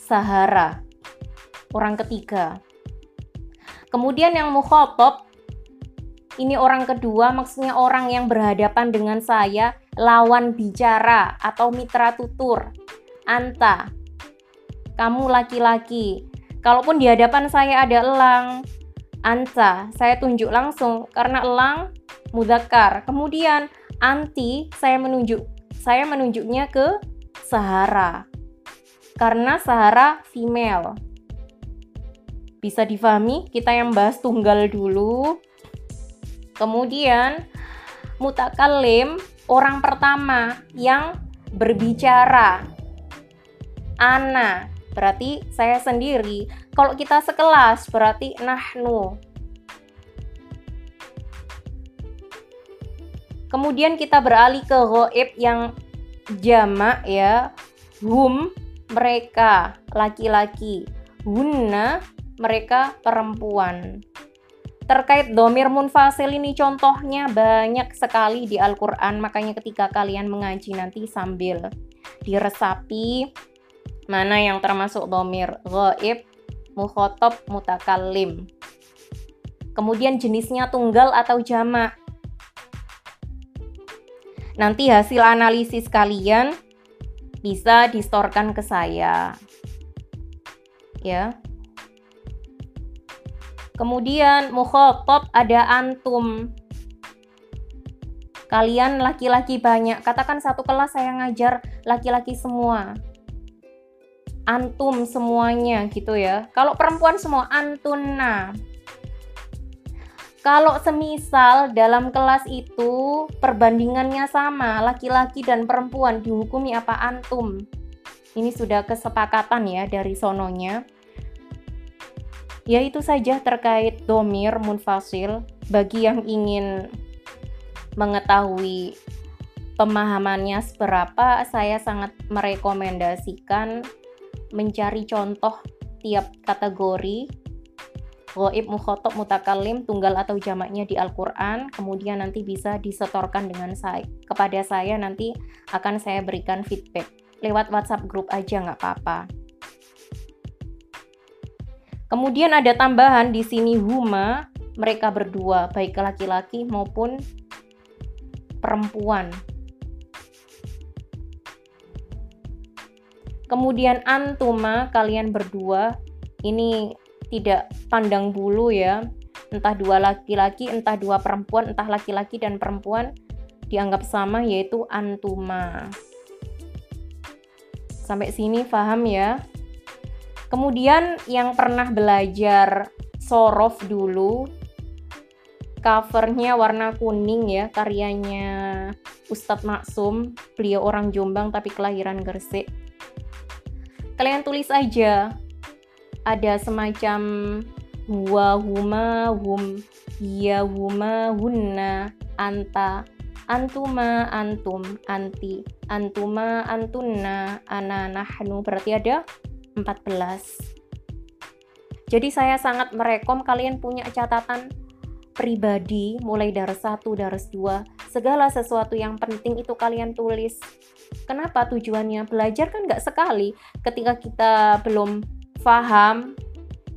Sahara. Orang ketiga. Kemudian yang mukhotob ini orang kedua maksudnya orang yang berhadapan dengan saya lawan bicara atau mitra tutur. Anta. Kamu laki-laki. Kalaupun di hadapan saya ada elang, anta, saya tunjuk langsung karena elang mudakar. Kemudian anti, saya menunjuk saya menunjuknya ke Sahara. Karena Sahara female. Bisa difahami, kita yang bahas tunggal dulu. Kemudian mutakalim orang pertama yang berbicara. Ana, berarti saya sendiri. Kalau kita sekelas berarti nahnu. Kemudian kita beralih ke goib yang jamak ya. Hum mereka laki-laki. Hunna mereka perempuan. Terkait domir munfasil ini contohnya banyak sekali di Al-Quran Makanya ketika kalian mengaji nanti sambil diresapi Mana yang termasuk domir Ghaib, mukhotob, mutakalim Kemudian jenisnya tunggal atau jamak Nanti hasil analisis kalian bisa distorkan ke saya. Ya. Kemudian mukhotob ada antum. Kalian laki-laki banyak. Katakan satu kelas saya ngajar laki-laki semua. Antum semuanya gitu ya. Kalau perempuan semua antuna. Kalau semisal dalam kelas itu perbandingannya sama, laki-laki dan perempuan dihukumi apa antum? Ini sudah kesepakatan ya dari sononya. Ya itu saja terkait domir munfasil. Bagi yang ingin mengetahui pemahamannya seberapa saya sangat merekomendasikan mencari contoh tiap kategori. Goib, mukhotob, mutakalim, tunggal atau jamaknya di Al-Quran, kemudian nanti bisa disetorkan dengan saya kepada saya nanti akan saya berikan feedback. Lewat WhatsApp grup aja nggak apa-apa. Kemudian ada tambahan di sini huma mereka berdua baik laki-laki maupun perempuan. Kemudian antuma kalian berdua ini tidak pandang bulu ya. Entah dua laki-laki, entah dua perempuan, entah laki-laki dan perempuan dianggap sama yaitu antuma. Sampai sini paham ya? Kemudian yang pernah belajar sorof dulu covernya warna kuning ya karyanya Ustadz Maksum. Beliau orang Jombang tapi kelahiran Gresik. Kalian tulis aja. Ada semacam huwa huma hum ya huma hunna anta antuma antum anti antuma antunna ana nahnu. Berarti ada 14 jadi saya sangat merekom kalian punya catatan pribadi mulai dari satu dari dua segala sesuatu yang penting itu kalian tulis. Kenapa tujuannya? Belajar kan nggak sekali. Ketika kita belum paham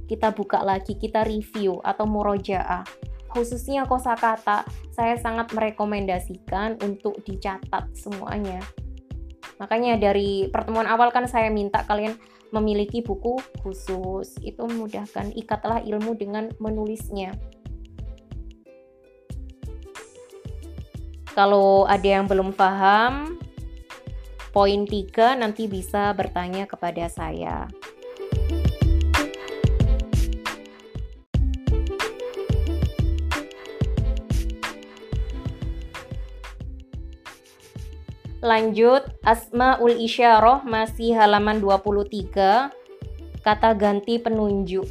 kita buka lagi kita review atau murojaah. Khususnya kosakata saya sangat merekomendasikan untuk dicatat semuanya. Makanya dari pertemuan awal kan saya minta kalian memiliki buku khusus itu memudahkan ikatlah ilmu dengan menulisnya Kalau ada yang belum paham, poin 3 nanti bisa bertanya kepada saya. Lanjut, Asma'ul Isyarah masih halaman 23, kata ganti penunjuk.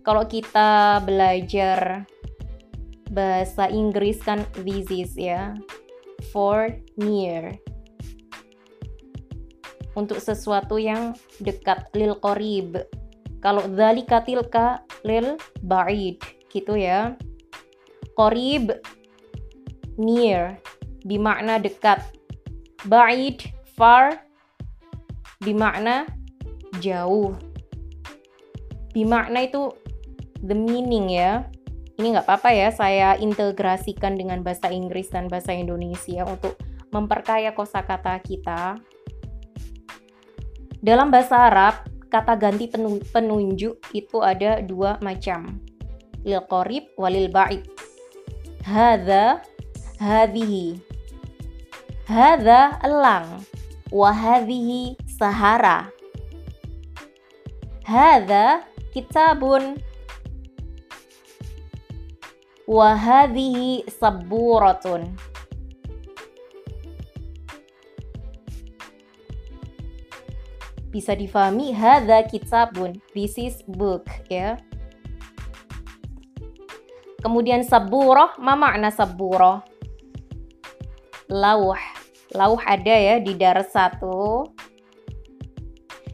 Kalau kita belajar bahasa Inggris kan this is ya for near. Untuk sesuatu yang dekat lil qorib kalau dzalika tilka lil ba'id. Gitu ya. Qorib near bimakna dekat ba'id far bimakna jauh bimakna itu the meaning ya ini nggak apa-apa ya saya integrasikan dengan bahasa Inggris dan bahasa Indonesia untuk memperkaya kosakata kita. Dalam bahasa Arab, kata ganti penunjuk itu ada dua macam. Lil qorib walil ba'id. Hadza hadhihi. Hadza elang. Wa hadhihi sahara. Hadza kitabun. Wahadhihi saburatun bisa difahami? Hadza kitabun. This is book ya. Kemudian saburah ma makna saburah lauh lauh ada ya di darat satu.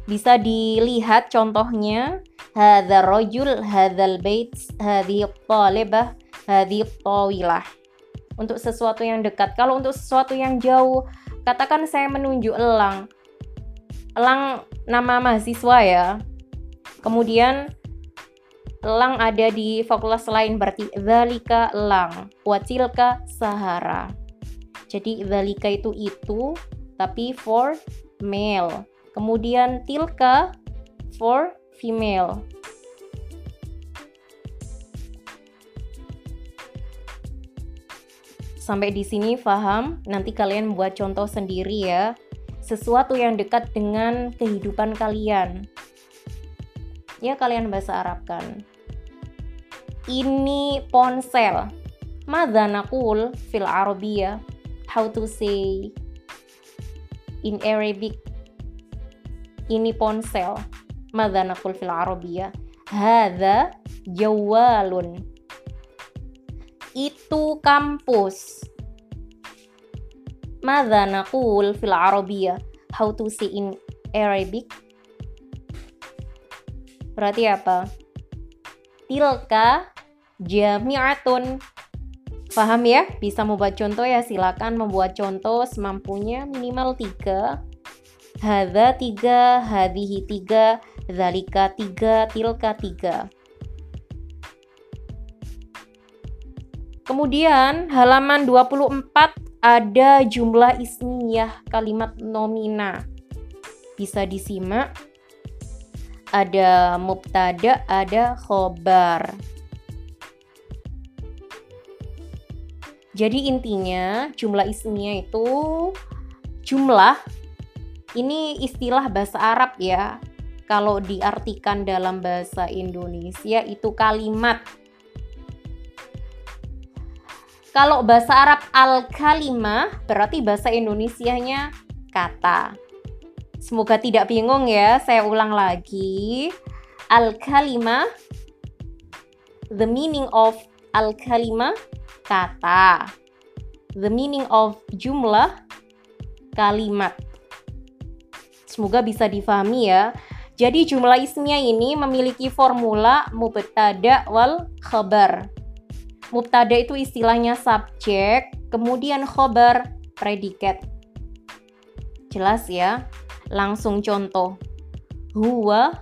Bisa dilihat contohnya hadza rajul hadzal bait hadhihi talibah hadhi tawilah. Untuk sesuatu yang dekat. Kalau untuk sesuatu yang jauh katakan saya menunjuk elang. Elang nama mahasiswa ya. Kemudian elang ada di fakultas lain berarti zalika elang watilka sahara jadi zalika itu itu tapi for male kemudian tilka for female Sampai di sini paham? Nanti kalian buat contoh sendiri ya. Sesuatu yang dekat dengan kehidupan kalian. Ya kalian bahasa Arab kan. Ini ponsel. Mada nakul fil Arabia? How to say in Arabic? Ini ponsel. Mada nakul fil Arabia? Hada jawalun itu kampus. Mada naqul fil Arabiyah? How to say in Arabic? Berarti apa? Tilka jami'atun. Paham ya? Bisa membuat contoh ya? Silakan membuat contoh semampunya minimal tiga. Hadza tiga, hadihi tiga, zalika tiga, tilka tiga. Kemudian halaman 24 ada jumlah ismiyah kalimat nomina. Bisa disimak. Ada mubtada, ada khobar. Jadi intinya jumlah ismiyah itu jumlah ini istilah bahasa Arab ya. Kalau diartikan dalam bahasa Indonesia itu kalimat kalau bahasa Arab al-kalimah berarti bahasa Indonesianya kata. Semoga tidak bingung ya, saya ulang lagi. Al-kalimah the meaning of al-kalimah kata. The meaning of jumlah kalimat. Semoga bisa difahami ya. Jadi jumlah ismiyah ini memiliki formula mubtada wal khabar Mubtada itu istilahnya subjek, kemudian khobar predikat. Jelas ya? Langsung contoh. Huwa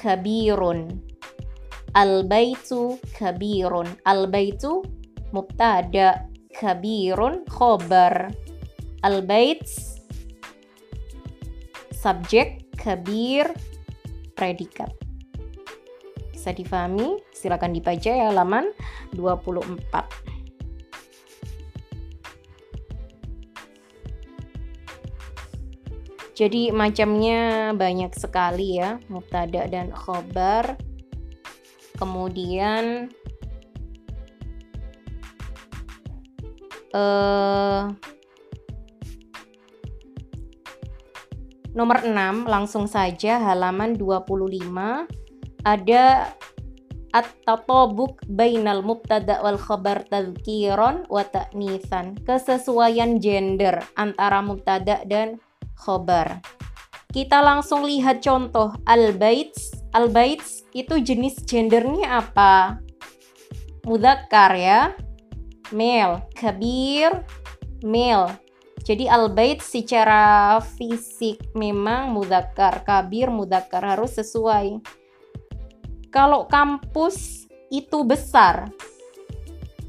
kabirun. Al-baitu kabirun. Al-baitu mubtada, kabirun khobar. Al-bait subjek, kabir predikat bisa difahami silakan dibaca ya halaman 24 Jadi macamnya banyak sekali ya, mubtada dan khobar. Kemudian uh, nomor 6 langsung saja halaman 25 ada at-tatabuk bainal mubtada wal khabar tadhkiran wa ta'nitsan kesesuaian gender antara mubtada dan khabar. Kita langsung lihat contoh al-baits. Al-baits itu jenis gendernya apa? Mudzakkar ya male kabir male jadi al-bait secara fisik memang mudzakkar kabir mudzakkar harus sesuai. Kalau kampus itu besar,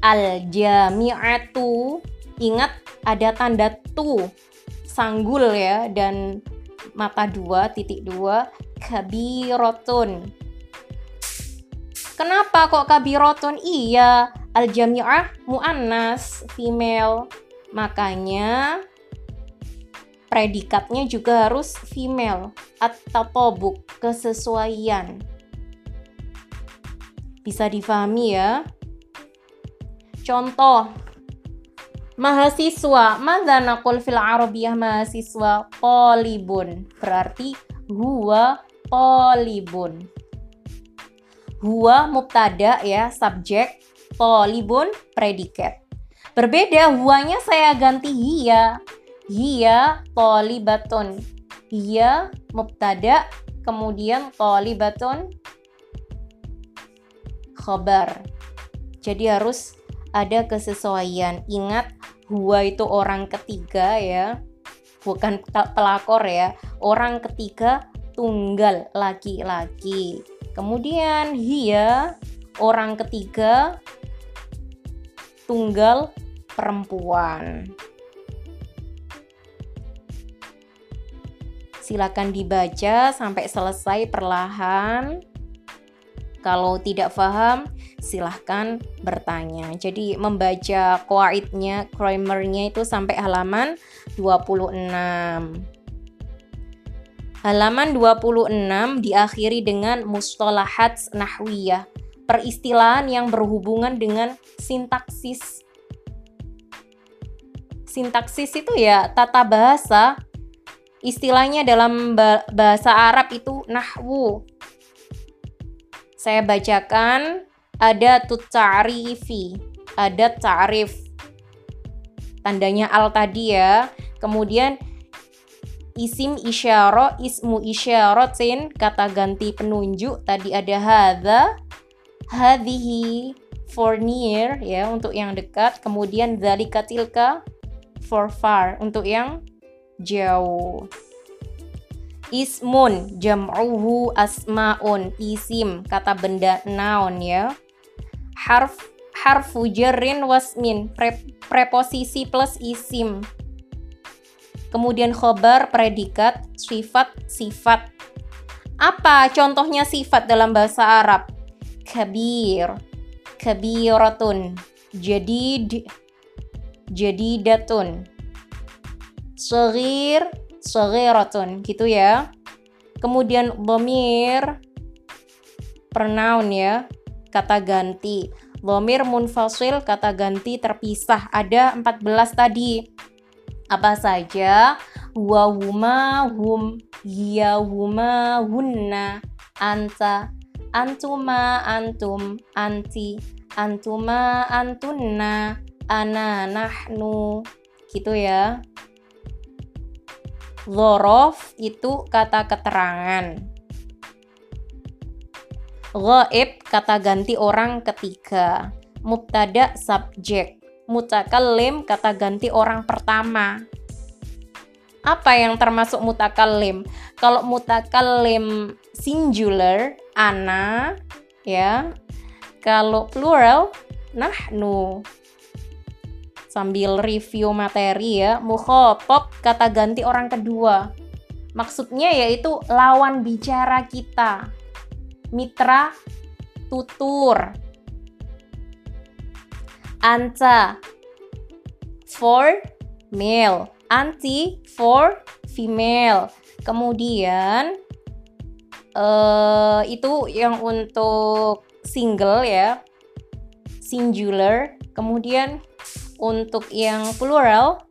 al-jami'atu. Ingat ada tanda tu. Sanggul ya dan mata dua titik dua. Kabirotun kenapa kok kabirotun iya al jami'ah muannas female makanya predikatnya juga harus female atau buk kesesuaian bisa difahami ya. Contoh, mahasiswa. Mada naqul fil arabiyah mahasiswa? Polibun. Berarti huwa polibun. Huwa mubtada ya, subjek. Polibun predikat. Berbeda, huanya saya ganti hiya. Hiya polibatun. Hiya mubtada, kemudian polibatun khobar. Jadi harus ada kesesuaian. Ingat, huwa itu orang ketiga ya, bukan pelakor ya. Orang ketiga tunggal laki-laki. Kemudian hia orang ketiga tunggal perempuan. Silakan dibaca sampai selesai perlahan. Kalau tidak paham, silahkan bertanya. Jadi membaca kuaitnya, primernya itu sampai halaman 26. Halaman 26 diakhiri dengan mustalahat nahwiyah, peristilahan yang berhubungan dengan sintaksis. Sintaksis itu ya tata bahasa. Istilahnya dalam bahasa Arab itu nahwu saya bacakan ada tutarifi, ada ta'rif. Tandanya al tadi ya. Kemudian isim isyara, ismu isyaratin, kata ganti penunjuk. Tadi ada hadza, hadhihi for near ya untuk yang dekat. Kemudian dzalika tilka for far untuk yang jauh. Ismun jam'uhu asmaun isim kata benda noun ya. Harf harfu jarrin wasmin pre preposisi plus isim kemudian khobar predikat sifat sifat. Apa contohnya sifat dalam bahasa Arab? Kabir kabiratun jadid. Jadidatun. Sagir, sagiratun gitu ya. Kemudian bomir. Pronoun ya, kata ganti. Bomir munfasil kata ganti terpisah. Ada 14 tadi. Apa saja? Huma hum hiya huma hunna anta antuma antum anti antuma antunna ana nahnu gitu ya Zorof itu kata keterangan. Ghaib kata ganti orang ketiga. Mubtada subjek. Mutakallim kata ganti orang pertama. Apa yang termasuk mutakallim? Kalau mutakallim singular, ana, ya. Kalau plural, nahnu sambil review materi ya mukhotop kata ganti orang kedua maksudnya yaitu lawan bicara kita mitra tutur anta for male. Anti for female. Kemudian uh, itu yang untuk single ya. Singular. Kemudian untuk yang plural,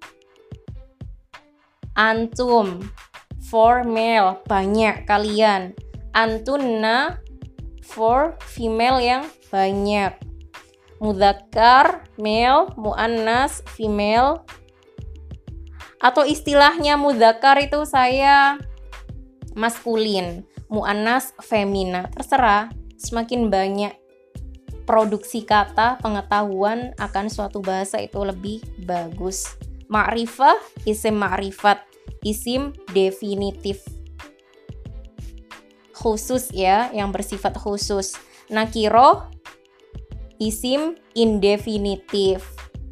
antum, for male, banyak kalian. Antunna, for female yang banyak. Mudzakkar, male, muannas, female. Atau istilahnya mudzakkar itu saya maskulin, muannas femina. Terserah, semakin banyak produksi kata, pengetahuan akan suatu bahasa itu lebih bagus. Ma'rifah, isim ma'rifat, isim definitif. Khusus ya, yang bersifat khusus. Nakiro, isim indefinitif,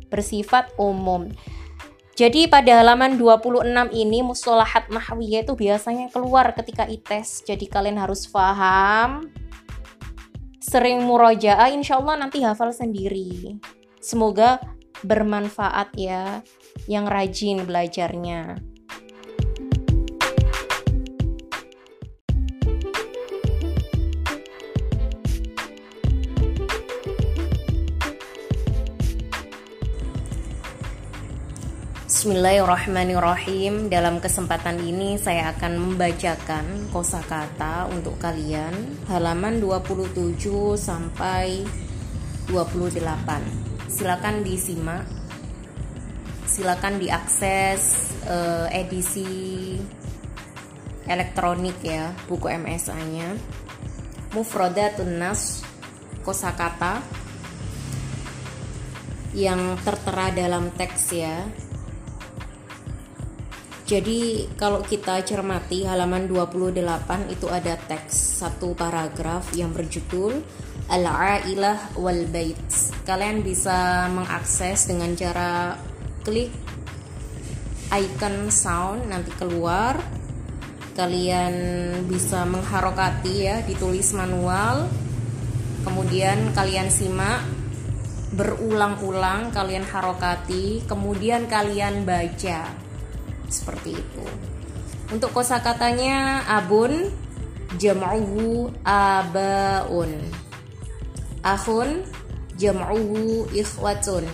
bersifat umum. Jadi pada halaman 26 ini mustalahat nahwiyah itu biasanya keluar ketika ites. Jadi kalian harus paham sering murojaah insya Allah nanti hafal sendiri semoga bermanfaat ya yang rajin belajarnya Bismillahirrahmanirrahim. Dalam kesempatan ini saya akan membacakan kosakata untuk kalian halaman 27 sampai 28. Silakan disimak. Silakan diakses uh, edisi elektronik ya, buku MSA-nya. Mufradatun nas kosakata yang tertera dalam teks ya jadi kalau kita cermati halaman 28 itu ada teks satu paragraf yang berjudul Al-Ailah wal Bait. Kalian bisa mengakses dengan cara klik icon sound nanti keluar. Kalian bisa mengharokati ya ditulis manual. Kemudian kalian simak berulang-ulang kalian harokati, kemudian kalian baca seperti itu. Untuk kosakatanya abun jam'uhu abaun. Ahun jam'uhu ikhwatun.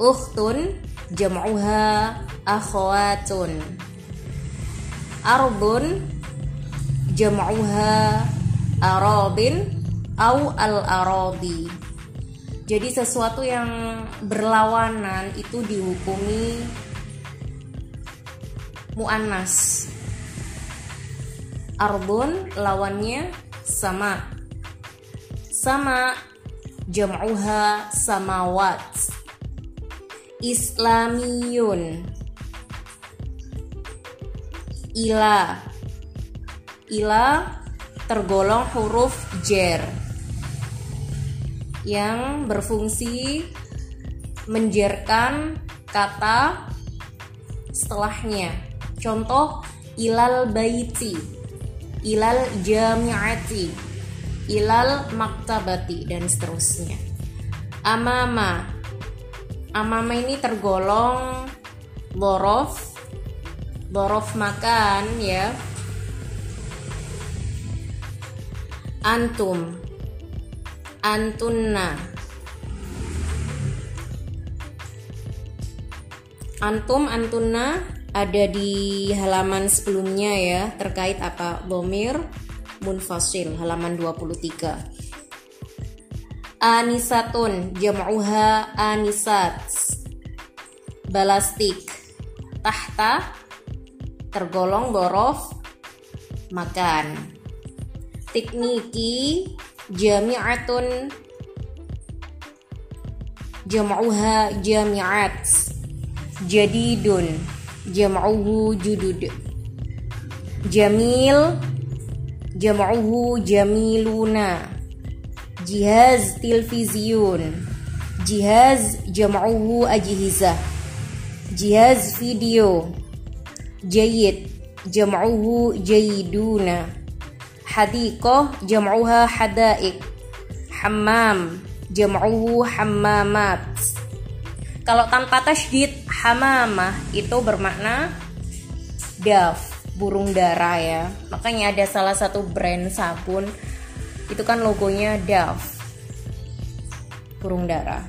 Ukhtun jam'uha akhwatun. Arbun jam'uha arabin au al arabi jadi sesuatu yang berlawanan itu dihukumi muannas. Arbun lawannya sama. Sama. Jam'uha samawat islamiyun. Ila. Ila tergolong huruf jer. Yang berfungsi menjerkan kata setelahnya. Contoh ilal baiti, ilal jamiati, ilal maktabati dan seterusnya. Amama. Amama ini tergolong borof. Borof makan ya. Antum. Antunna. Antum antunna ada di halaman sebelumnya ya terkait apa? Bomir munfasil halaman 23 anisatun jam'uha anisat. Balastik tahta tergolong borof makan. Tekniki jami'atun jam'uha jami'at. Jadidun jam'uhu judud. Jamil. Jam'uhu jamiluna. Jihaz televisiun jihaz jam'uhu ajhizah jihaz video. Jayid jam'uhu jayiduna hadiqah jam'uha hadaik. Hammam. Jam'uhu hammamat kalau tanpa tasydid hamamah itu bermakna daf burung dara ya makanya ada salah satu brand sabun itu kan logonya daf burung dara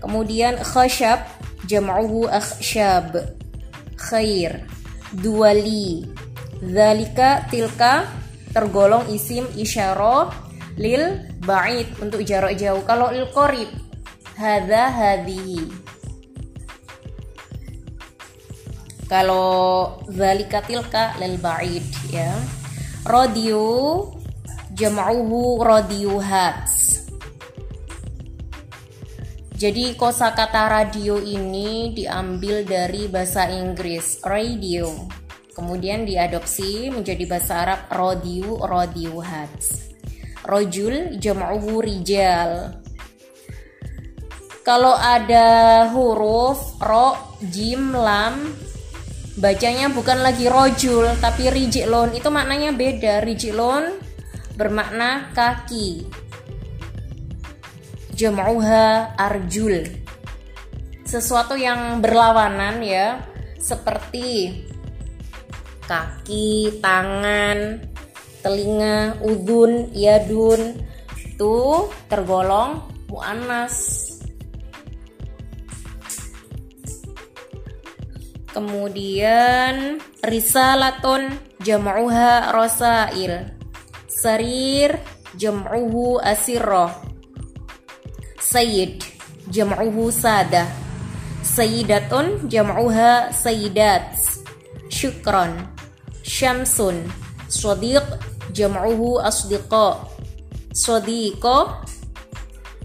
kemudian khashab jam'uhu akhshab khair duali zalika tilka tergolong isim isyarah lil ba'id untuk jarak jauh. Kalau lil qorib hadza hadhihi. Kalau zalika tilka lil ba'id ya. Radio jam'uhu radiohat. Jadi kosakata radio ini diambil dari bahasa Inggris radio Kemudian diadopsi menjadi bahasa Arab rodiu rodiuhat. Rojul jam'uhu rijal. Kalau ada huruf ro, jim, lam, bacanya bukan lagi rojul tapi rijilon. Itu maknanya beda. Rijilon bermakna kaki. Jam'uha arjul. Sesuatu yang berlawanan ya, seperti kaki, tangan, telinga, udun, yadun itu tergolong muannas. Kemudian risalatun jam'uha rosail. Sarir jam'uhu asirroh. Sayyid jam'uhu sada. Sayyidatun jam'uha sayyidat. Syukron syamsun sodiq jam'uhu asdiqa sodiqo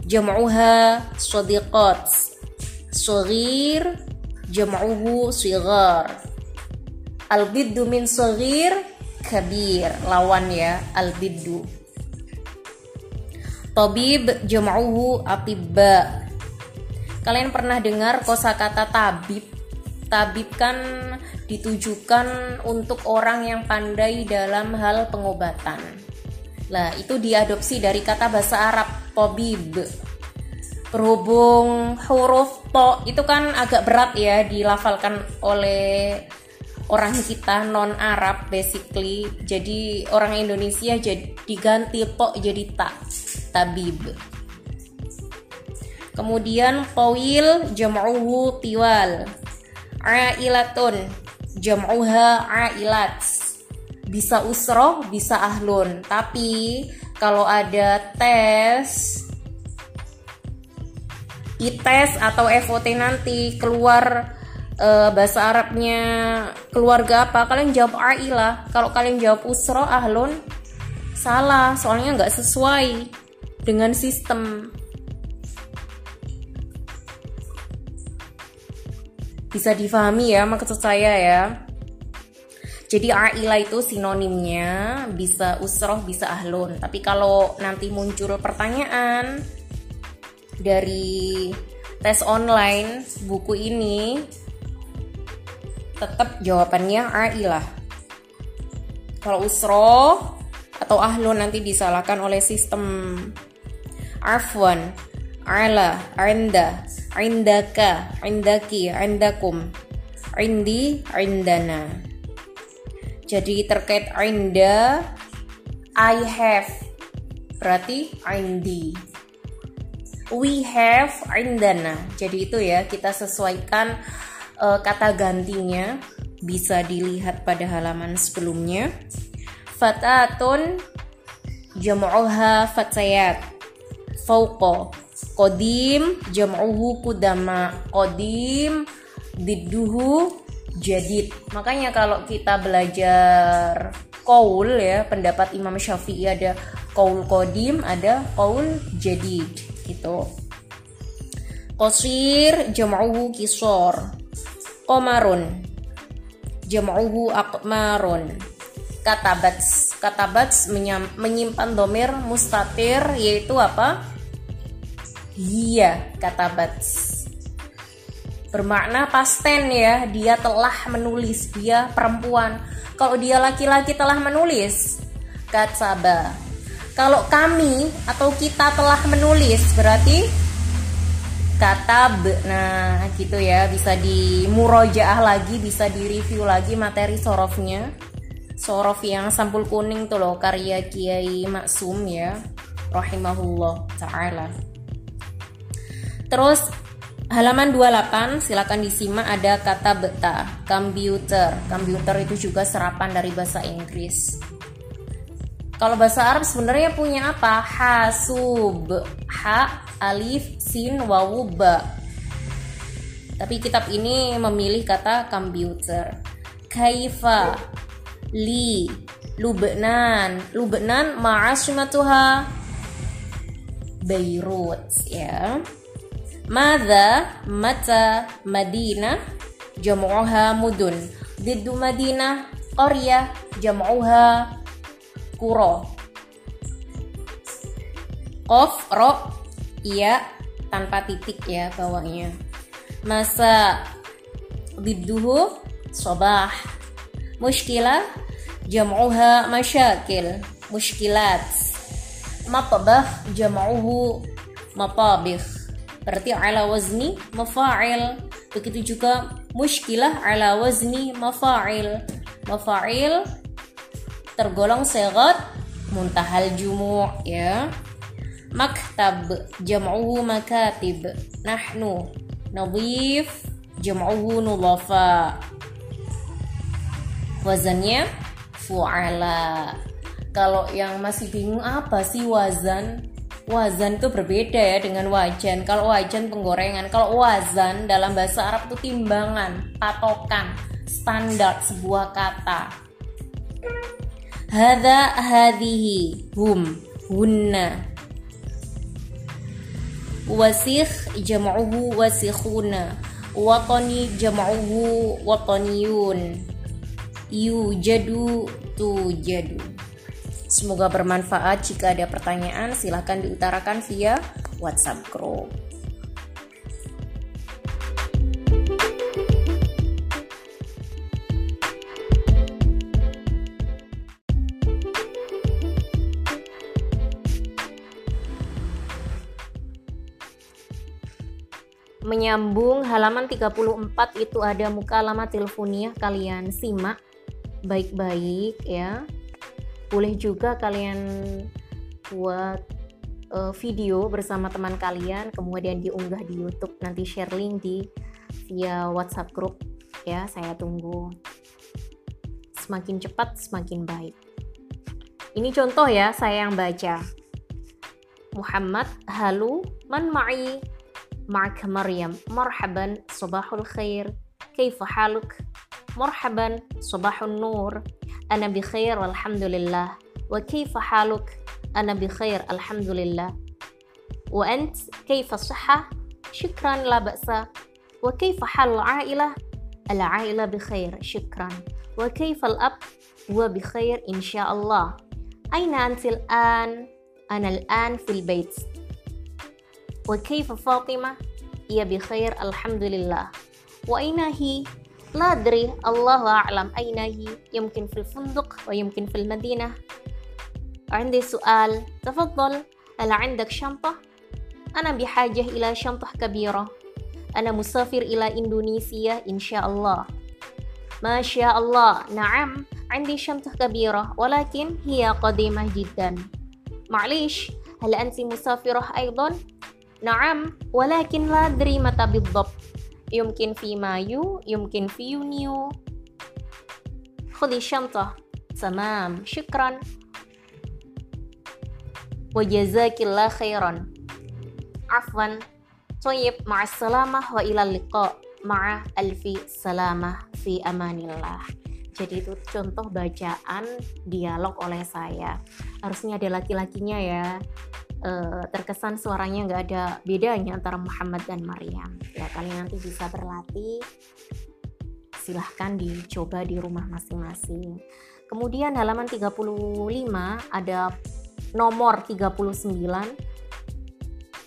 jam'uha sodiqat Sogir jam'uhu sigar Albiddu min sogir kabir. Lawan ya albiddu. Tabib jam'uhu atibba. Kalian pernah dengar kosakata tabib? Tabib kan ditujukan untuk orang yang pandai dalam hal pengobatan. Nah, itu diadopsi dari kata bahasa Arab tabib. Berhubung huruf to itu kan agak berat ya dilafalkan oleh orang kita non Arab basically. Jadi orang Indonesia jadi diganti to jadi tak tabib. Kemudian tawil jam'uhu tiwal ailatun jam'uha ailat bisa usroh bisa ahlun tapi kalau ada tes ites atau FOT nanti keluar uh, bahasa Arabnya keluarga apa kalian jawab ailah kalau kalian jawab usroh ahlun salah. Soalnya nggak sesuai dengan sistem. Bisa difahami ya maksud saya ya. Jadi aila itu sinonimnya bisa usroh bisa ahlun. Tapi kalau nanti muncul pertanyaan dari tes online buku ini tetap jawabannya Ailah. Kalau usro atau ahlun nanti disalahkan oleh sistem Arfwan, Ala, Anda, Indaka, Indaki, Indakum, Indi, Indana. Jadi terkait Inda, I have, berarti Indi. We have Indana. Jadi itu ya, kita sesuaikan uh, kata gantinya bisa dilihat pada halaman sebelumnya. Fatatun jam'uha fatayat. Fauqa. Qadim jam'uhu kudama. Qadim didduhu jadid. Makanya kalau kita belajar kaul ya, pendapat Imam Syafi'i ada kaul qadim, ada kaul jadid gitu. Qasir jam'uhu kisor Komarun Jam'uhu akmarun Katabats Katabats menyimpan domir mustatir yaitu apa? Iya katabats Bermakna pasten ya Dia telah menulis Dia perempuan. Kalau dia laki-laki telah menulis Katsaba Kalau kami atau kita telah menulis Berarti katab nah gitu ya bisa di murojaah lagi bisa di review lagi materi sorofnya. Sorof yang sampul kuning tuh loh karya Kiai Maksum ya rahimahullah taala. Terus halaman 28 silakan disimak ada kata beta komputer. Komputer itu juga serapan dari bahasa Inggris kalau bahasa Arab sebenarnya punya apa? Hasub, ha, alif, sin, wawu, ba. Tapi kitab ini memilih kata komputer. Kaifa, li, Lubnan, Lubnan ma'asimatuha Beirut ya. Mada, mata, Madinah, jamu'uha mudun. Diddu Madinah, Qaryah, jamu'uha kuro. Of ro iya tanpa titik ya bawahnya. Masa bidduhu sobah. Muskilah jam'uha masyakil. Muskilat matabah jam'uhu matabih. Berarti ala wazni mafa'il. Begitu juga muskilah ala wazni mafa'il. Mafa'il tergolong segot muntahal jumu ya. Maktab jam'uhu makatib. Nahnu nadhif jam'uhu nulafa wazannya fu'ala. Kalau yang masih bingung apa sih wazan? Wazan itu berbeda ya dengan wajan. Kalau wajan penggorengan. Kalau wazan dalam bahasa Arab itu timbangan patokan standar sebuah kata Hada hadhihi hum. Hunna. Wasikh jam'uhu wasikhuna. Watani jam'uhu wataniyun. Yujadu tujadu. Semoga bermanfaat. Jika ada pertanyaan, silahkan diutarakan via WhatsApp group. Menyambung halaman 34 itu ada muka lama teleponia kalian simak baik-baik ya. Boleh juga kalian buat uh, video bersama teman kalian kemudian diunggah di YouTube. Nanti share link di via WhatsApp grup ya. Saya tunggu. Semakin cepat semakin baik. Ini contoh ya saya yang baca. Muhammad halu man ma'i معك مريم. مرحبا صباح الخير. كيف حالك؟ مرحبا صباح النور. أنا بخير والحمد لله. وكيف حالك؟ أنا بخير الحمد لله. وأنت كيف الصحة؟ شكرا لا بأس. وكيف حال العائلة؟ العائلة بخير شكرا. وكيف الأب؟ هو بخير إن شاء الله. أين أنت الآن؟ أنا الآن في البيت. وكيف فاطمة؟ هي بخير الحمد لله. وأين هي؟ لا أدري. الله أعلم. أين هي؟ يمكن في الفندق ويمكن في المدينة. عندي سؤال. تفضل. هل عندك شنطة؟ أنا بحاجة إلى شنطة كبيرة. أنا مسافر إلى إندونيسيا إن شاء الله. ما شاء الله. نعم عندي شنطة كبيرة ولكن هي قديمة جدا. معليش هل أنت مسافرة أيضا؟ Naam, walakin la dari mata bidbab. Yumkin fi mayu, yumkin fi yuniu. Khudi syantah. Tamam, syukran. Wajazakillah khairan. Afwan. Toyib, ma'assalamah wa ilal liqa. Ma'a alfi salamah fi amanillah. Jadi itu contoh bacaan dialog oleh saya. Harusnya ada laki-lakinya ya uh, terkesan suaranya nggak ada bedanya antara Muhammad dan Maryam. Ya kalian nanti bisa berlatih. Silahkan dicoba di rumah masing-masing. Kemudian halaman 35 ada nomor 39.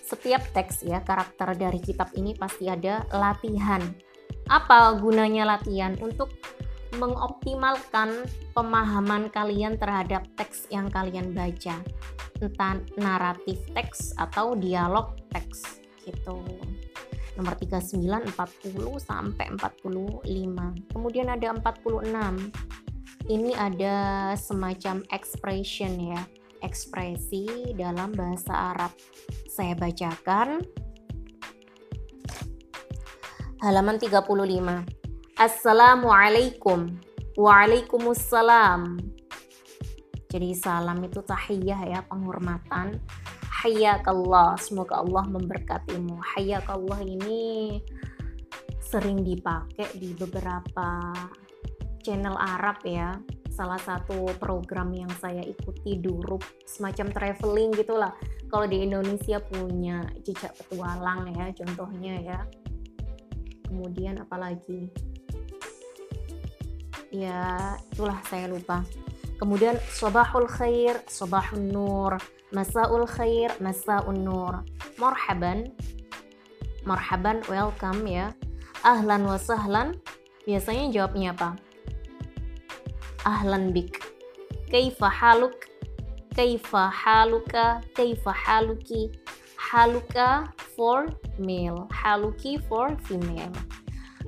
Setiap teks ya karakter dari kitab ini pasti ada latihan. Apa gunanya latihan? Untuk mengoptimalkan pemahaman kalian terhadap teks yang kalian baca. Entah naratif teks atau dialog teks gitu. Nomor 39 40 sampai 45 kemudian ada 46 ini ada semacam expression ya. Ekspresi dalam bahasa Arab. Saya bacakan. Halaman 35 Assalamualaikum. Waalaikumsalam. Jadi salam itu tahiyah ya, penghormatan. Hayyakallah, semoga Allah memberkatimu. Hayyakallah ini sering dipakai di beberapa channel Arab ya. Salah satu program yang saya ikuti dulu semacam traveling gitulah. Kalau di Indonesia punya jejak petualang ya, contohnya ya. Kemudian apalagi ya itulah saya lupa. Kemudian sobahul khair sobahun nur. Masaul khair masaun nur. Marhaban. Marhaban welcome ya. Ahlan wa sahlan. Biasanya jawabnya apa? Ahlan bik. Kaifa haluk? Kaifa haluka? Kaifa haluki? Haluka for male. Haluki for female.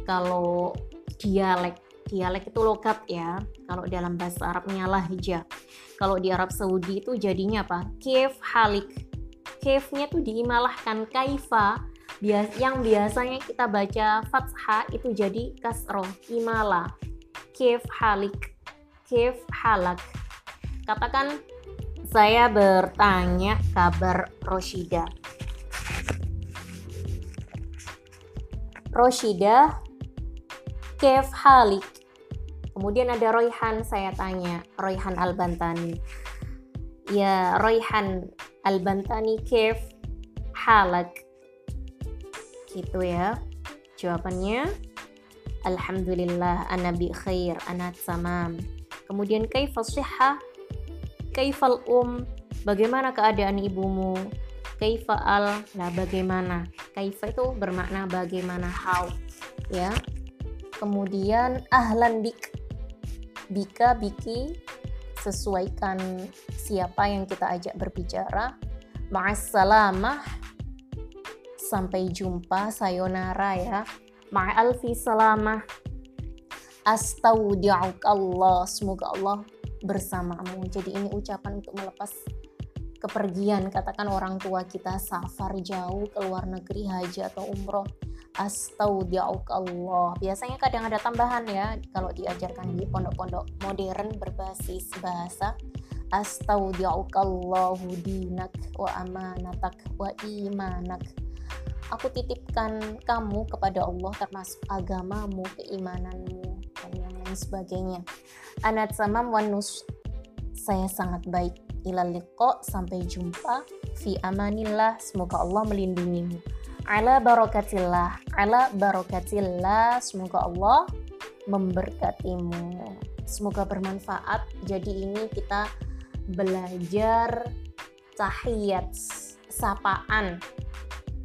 Kalau dialek dialek itu logat ya. Kalau dalam bahasa Arabnya lahja. Kalau di Arab Saudi itu jadinya apa? Kef halik. Kefnya tuh diimalahkan kaifa. Yang biasanya kita baca fathah itu jadi kasroh, imala. Kef halik. Kef halak. Katakan saya bertanya kabar Roshida. Roshida, Kef Halik. Kemudian ada Royhan, saya tanya, Royhan Al-Bantani. Ya, Royhan Al-Bantani kef halak. Gitu ya. Jawabannya Alhamdulillah ana bi khair, ana tamam. Kemudian kaifa sihha? Kaifal um? Bagaimana keadaan ibumu? Kaifa al? Nah, bagaimana? Kaifa itu bermakna bagaimana how, ya. Kemudian ahlan bik Bika Biki sesuaikan siapa yang kita ajak berbicara. Ma'assalamah. Sampai jumpa, sayonara ya. Ma'alfi salamah. Astaudi'uk Allah. Semoga Allah bersamamu. Jadi ini ucapan untuk melepas kepergian. Katakan orang tua kita safar jauh ke luar negeri haji atau umroh astaudiauk Allah. Biasanya kadang ada tambahan ya kalau diajarkan di pondok-pondok modern berbasis bahasa. Astaudiauk Allahu dinak wa amanatak wa imanak. Aku titipkan kamu kepada Allah termasuk agamamu, keimananmu dan yang lain sebagainya. Anat samam wanus saya sangat baik. Ilal sampai jumpa. Fi amanillah. Semoga Allah melindungimu ala barokatillah ala barokatillah semoga Allah memberkatimu semoga bermanfaat jadi ini kita belajar tahiyat sapaan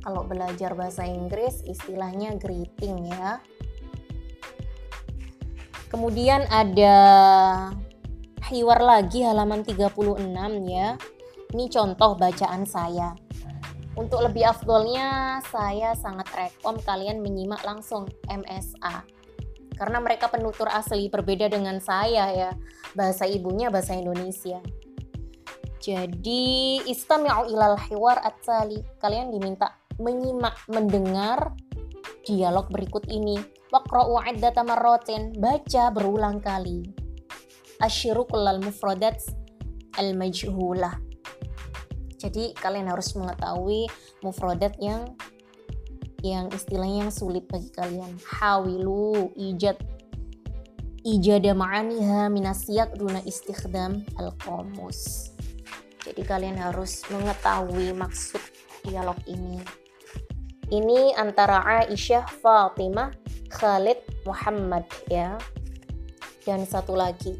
kalau belajar bahasa Inggris istilahnya greeting ya. Kemudian ada hiwar lagi halaman 36 ya. Ini contoh bacaan saya. Untuk lebih afdolnya saya sangat rekom kalian menyimak langsung MSA. Karena mereka penutur asli berbeda dengan saya ya. Bahasa ibunya bahasa Indonesia. Jadi istami'u ilal hiwar at-tali. Kalian diminta menyimak, mendengar dialog berikut ini. Waqra'u iddata marratin. Baca berulang kali. Asyiru kullal mufradat al-majhulah jadi kalian harus mengetahui mufradat yang yang istilahnya yang sulit bagi kalian. Hawilu ijad ijada ma'aniha minasiyak duna istikhdam al-qamus. Jadi kalian harus mengetahui maksud dialog ini. Ini antara Aisyah, Fatimah, Khalid, Muhammad ya. Dan satu lagi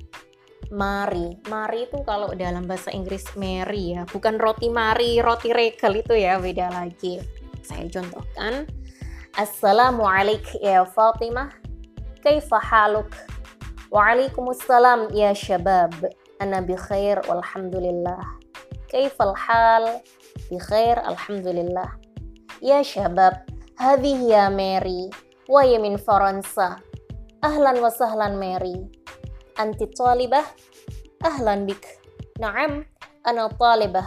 Mari. Mari itu kalau dalam bahasa Inggris Mary ya, bukan roti Mari, roti regal itu ya, beda lagi. Saya contohkan. Assalamualaikum ya Fatimah. Kaifa haluk? Waalaikumsalam ya syabab. Ana bi khair walhamdulillah. Kaifal hal? Bi khair alhamdulillah. Ya syabab, hadhihi ya Mary. Wa min Faransa. Ahlan wa sahlan Mary أنت طالبة؟ أهلا بك. نعم أنا طالبة.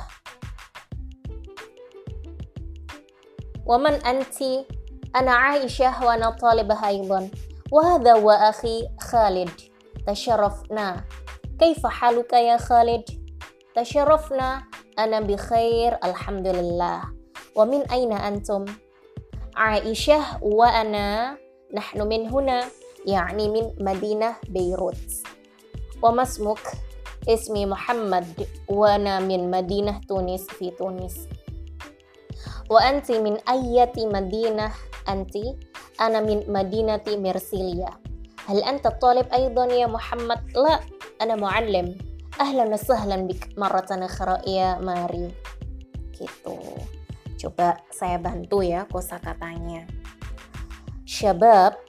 ومن أنت؟ أنا عائشة وأنا طالبة أيضا. وهذا هو أخي خالد. تشرفنا. كيف حالك يا خالد؟ تشرفنا. أنا بخير الحمد لله. ومن أين أنتم؟ عائشة وأنا. نحن من هنا. يعني من مدينة بيروت وما اسمك؟ اسمي محمد وأنا من مدينة تونس في تونس وأنت من أي مدينة أنت؟ أنا من مدينة مرسيليا هل أنت طالب أيضا يا محمد؟ لا أنا معلم أهلا وسهلا بك مرة أخرى يا ماري gitu coba saya bantu ya kosakatanya syabab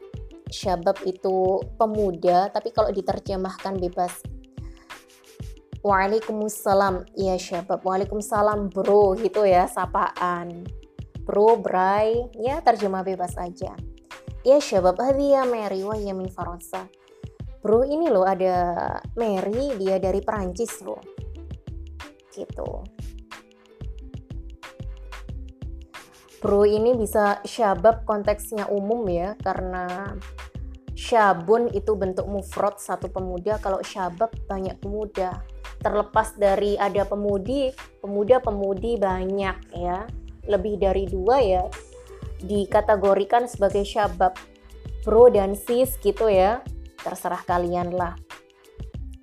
syabab itu pemuda, tapi kalau diterjemahkan bebas. Waalaikumsalam, ya syabab. Waalaikumsalam bro gitu ya, sapaan. Bro, bray, ya terjemah bebas aja. Ya syabab, ya Mary, wah ya min Faransa. Bro ini loh ada Mary, dia dari Perancis loh. Gitu. Bro ini bisa syabab konteksnya umum ya karena syabun itu bentuk mufrad satu pemuda. Kalau syabab banyak pemuda. Terlepas dari ada pemudi pemuda pemudi banyak ya. Lebih dari dua ya dikategorikan sebagai syabab. Bro dan sis gitu ya. Terserah kalian lah.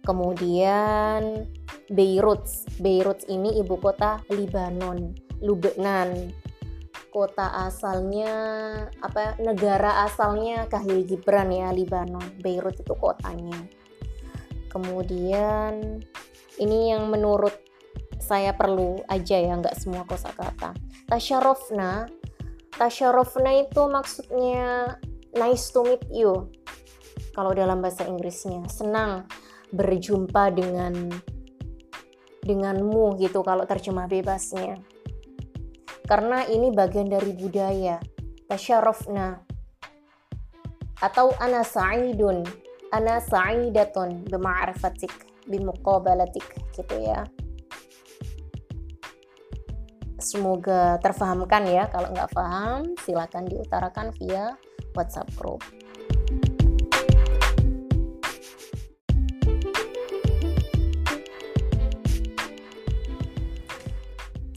Kemudian Beirut Beirut ini ibu kota Libanon Lubnan kota asalnya apa negara asalnya Kahil Gibran ya Libanon Beirut itu kotanya. Kemudian ini yang menurut saya perlu aja ya nggak semua kosakata. Tasyarofna tasyarofna itu maksudnya nice to meet you kalau dalam bahasa Inggrisnya. Senang berjumpa dengan denganmu gitu kalau terjemah bebasnya karena ini bagian dari budaya tasyarofna. Atau ana sa'idun ana sa'idatun bima'rifatik bimuqabalatik gitu ya. Semoga terfahamkan ya. Kalau nggak paham silakan diutarakan via WhatsApp group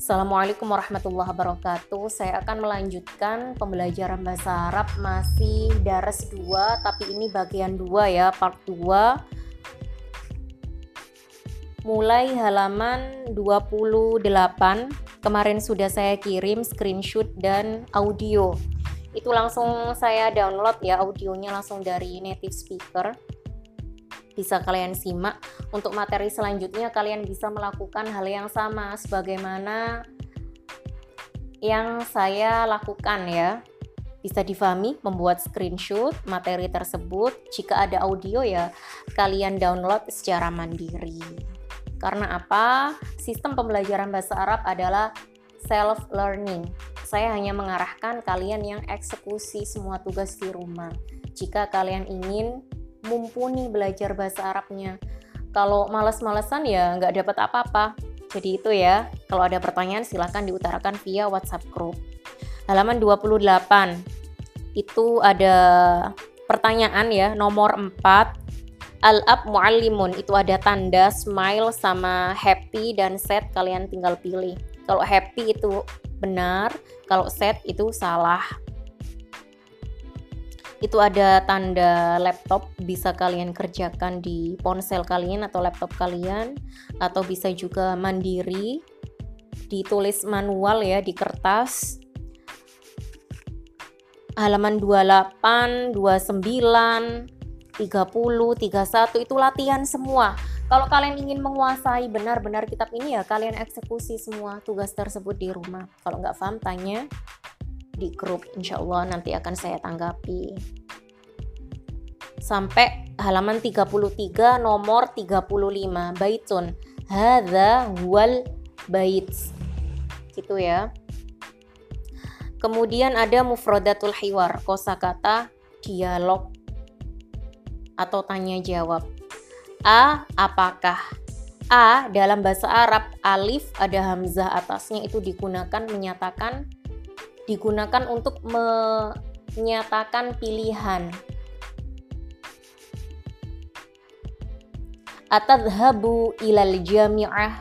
Assalamualaikum warahmatullahi wabarakatuh. Saya akan melanjutkan pembelajaran bahasa Arab masih daras 2 tapi ini bagian 2 ya, part 2. Mulai halaman 28. Kemarin sudah saya kirim screenshot dan audio. Itu langsung saya download ya audionya langsung dari native speaker bisa kalian simak. Untuk materi selanjutnya kalian bisa melakukan hal yang sama sebagaimana yang saya lakukan ya. Bisa difahami membuat screenshot materi tersebut. Jika ada audio ya kalian download secara mandiri. Karena apa? Sistem pembelajaran bahasa Arab adalah self learning saya hanya mengarahkan kalian yang eksekusi semua tugas di rumah. Jika kalian ingin mumpuni belajar bahasa Arabnya kalau males-malesan ya nggak dapat apa-apa jadi itu ya, kalau ada pertanyaan silahkan diutarakan via WhatsApp group. Halaman 28, itu ada pertanyaan ya, nomor 4. Al-ab muallimun, itu ada tanda smile sama happy dan sad, kalian tinggal pilih. Kalau happy itu benar, kalau sad itu salah itu ada tanda laptop bisa kalian kerjakan di ponsel kalian atau laptop kalian atau bisa juga mandiri ditulis manual ya di kertas halaman 28, 29, 30, 31 itu latihan semua. Kalau kalian ingin menguasai benar-benar kitab ini ya kalian eksekusi semua tugas tersebut di rumah. Kalau nggak paham tanya di grup insya Allah nanti akan saya tanggapi. Sampai halaman 33 nomor 35 baitun. Hadza wal bait. Gitu ya. Kemudian ada mufradatul hiwar kosakata dialog atau tanya jawab a apakah? A dalam bahasa Arab alif ada hamzah atasnya itu digunakan menyatakan digunakan untuk menyatakan pilihan. Atadhabu ilal jami'ah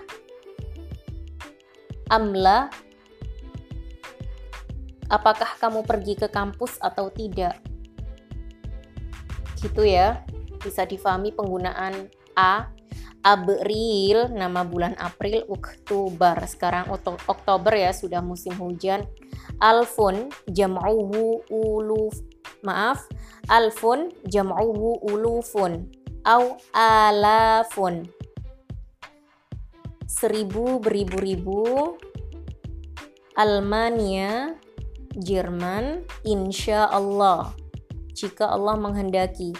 amla Apakah kamu pergi ke kampus atau tidak? Gitu ya. Bisa difahami penggunaan a April, nama bulan April, Oktober. Sekarang Oktober ya, sudah musim hujan alfun jam'uhu uluf maaf alfun jam'uhu ulufun au alafun. Seribu beribu-ribu Almania Jerman insya Allah. Jika Allah menghendaki.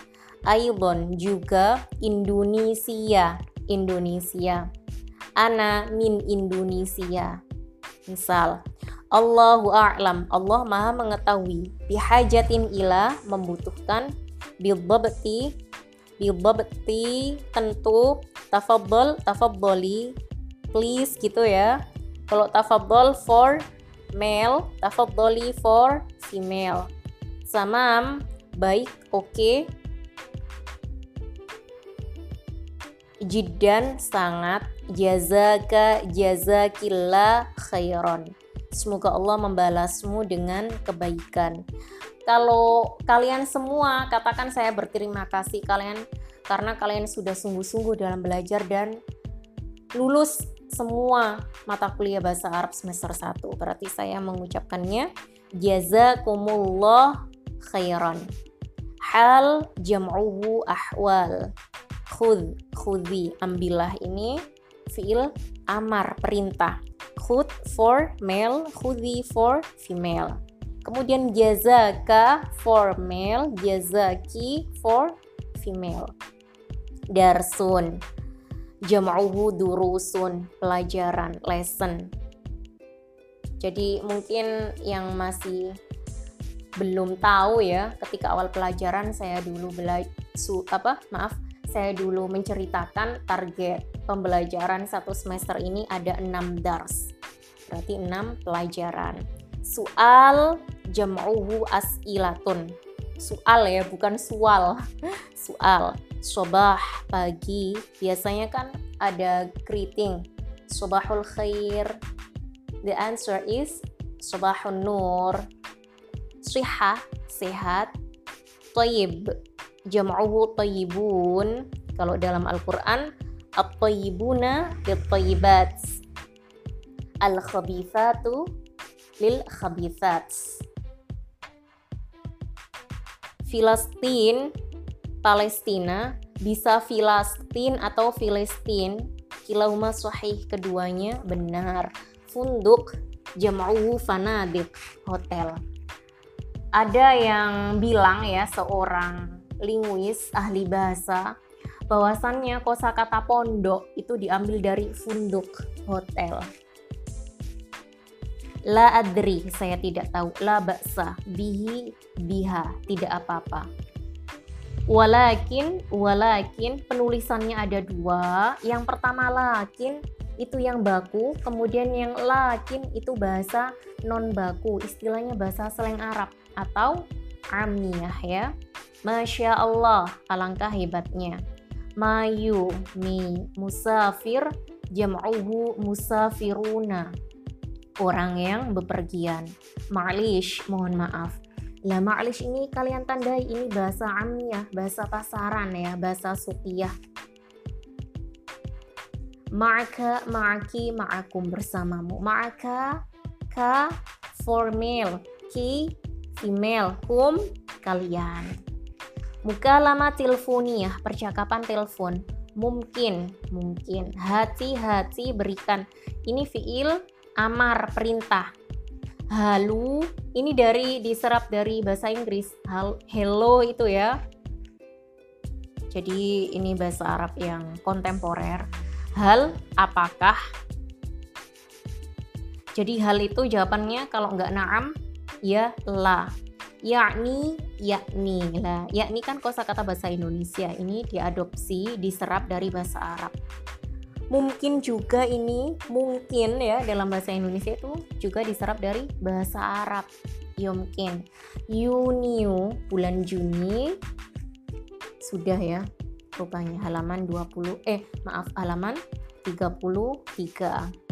Aibon juga Indonesia Indonesia. Ana min Indonesia. Misal Allahu a'lam. Allah Maha mengetahui. Bihajatin ila membutuhkan bilbabti bilbabti tentu tafadhol tafadholi please gitu ya. Kalau tafadhol for male, tafadholi for female. Samam baik, oke. Okay. Jiddan sangat jazaka jazakillah khairan Semoga Allah membalasmu dengan kebaikan. Kalau kalian semua katakan saya berterima kasih kalian karena kalian sudah sungguh-sungguh dalam belajar dan lulus semua mata kuliah bahasa Arab semester 1. Berarti saya mengucapkannya jazakumullah khairan. Hal jam'uhu ahwal. Khud, khudhi, ambillah ini fiil amar perintah khud for male, khudi for female. Kemudian jazaka for male, jazaki for female. Darsun jam'uhu durusun, pelajaran, lesson. Jadi mungkin yang masih belum tahu ya, ketika awal pelajaran saya dulu belajar apa maaf saya dulu menceritakan target pembelajaran satu semester ini ada 6 dars. Berarti 6 pelajaran. Soal jam'uhu as'ilatun. Soal ya, bukan sual. *laughs* Soal. Sobah pagi. Biasanya kan ada greeting. Sobahul khair. The answer is Sobahun nur. Sihah, sehat. Toyib, jam'uhu tayyibun. Kalau dalam Al-Qur'an at-tayyibuna bit-tayyibat. Al-khabithatu lil khabithat Filastin Palestina bisa Filastin atau Filistin. Kilahuma sahih keduanya benar. Funduk jam'u fanadik hotel. Ada yang bilang ya seorang linguis ahli bahasa. Bahwasannya kosakata pondok itu diambil dari funduk hotel. La adri saya tidak tahu. La baksa bihi biha tidak apa-apa. Walakin walakin penulisannya ada dua. Yang pertama lakin itu yang baku, kemudian yang lakin itu bahasa non baku, istilahnya bahasa slang Arab atau amiyah ya. Masya Allah, alangkah hebatnya. Mayu, mi, musafir, jam'uhu musafiruna. Orang yang bepergian. Ma'lish, mohon maaf. Lah ma'lish ini kalian tandai ini bahasa amiyah, bahasa pasaran ya, bahasa supiah ma'aka, ma'aki, ma'akum bersamamu. Ma'aka, ka, for male, ki, female, kum, kalian. Muka lama teleponia, percakapan telepon. Mungkin, mungkin. Hati-hati berikan. Ini fiil amar, perintah. Halu, ini dari diserap dari bahasa Inggris. Hal, hello itu ya. Jadi ini bahasa Arab yang kontemporer hal apakah jadi hal itu jawabannya kalau nggak naam ya la yakni yakni lah. Yakni kan kosakata bahasa Indonesia. Ini diadopsi diserap dari bahasa Arab. Mungkin juga ini mungkin ya dalam bahasa Indonesia itu juga diserap dari bahasa Arab. Yumkin Yuniu bulan Juni. Sudah ya rupanya. Halaman 20 eh maaf halaman 33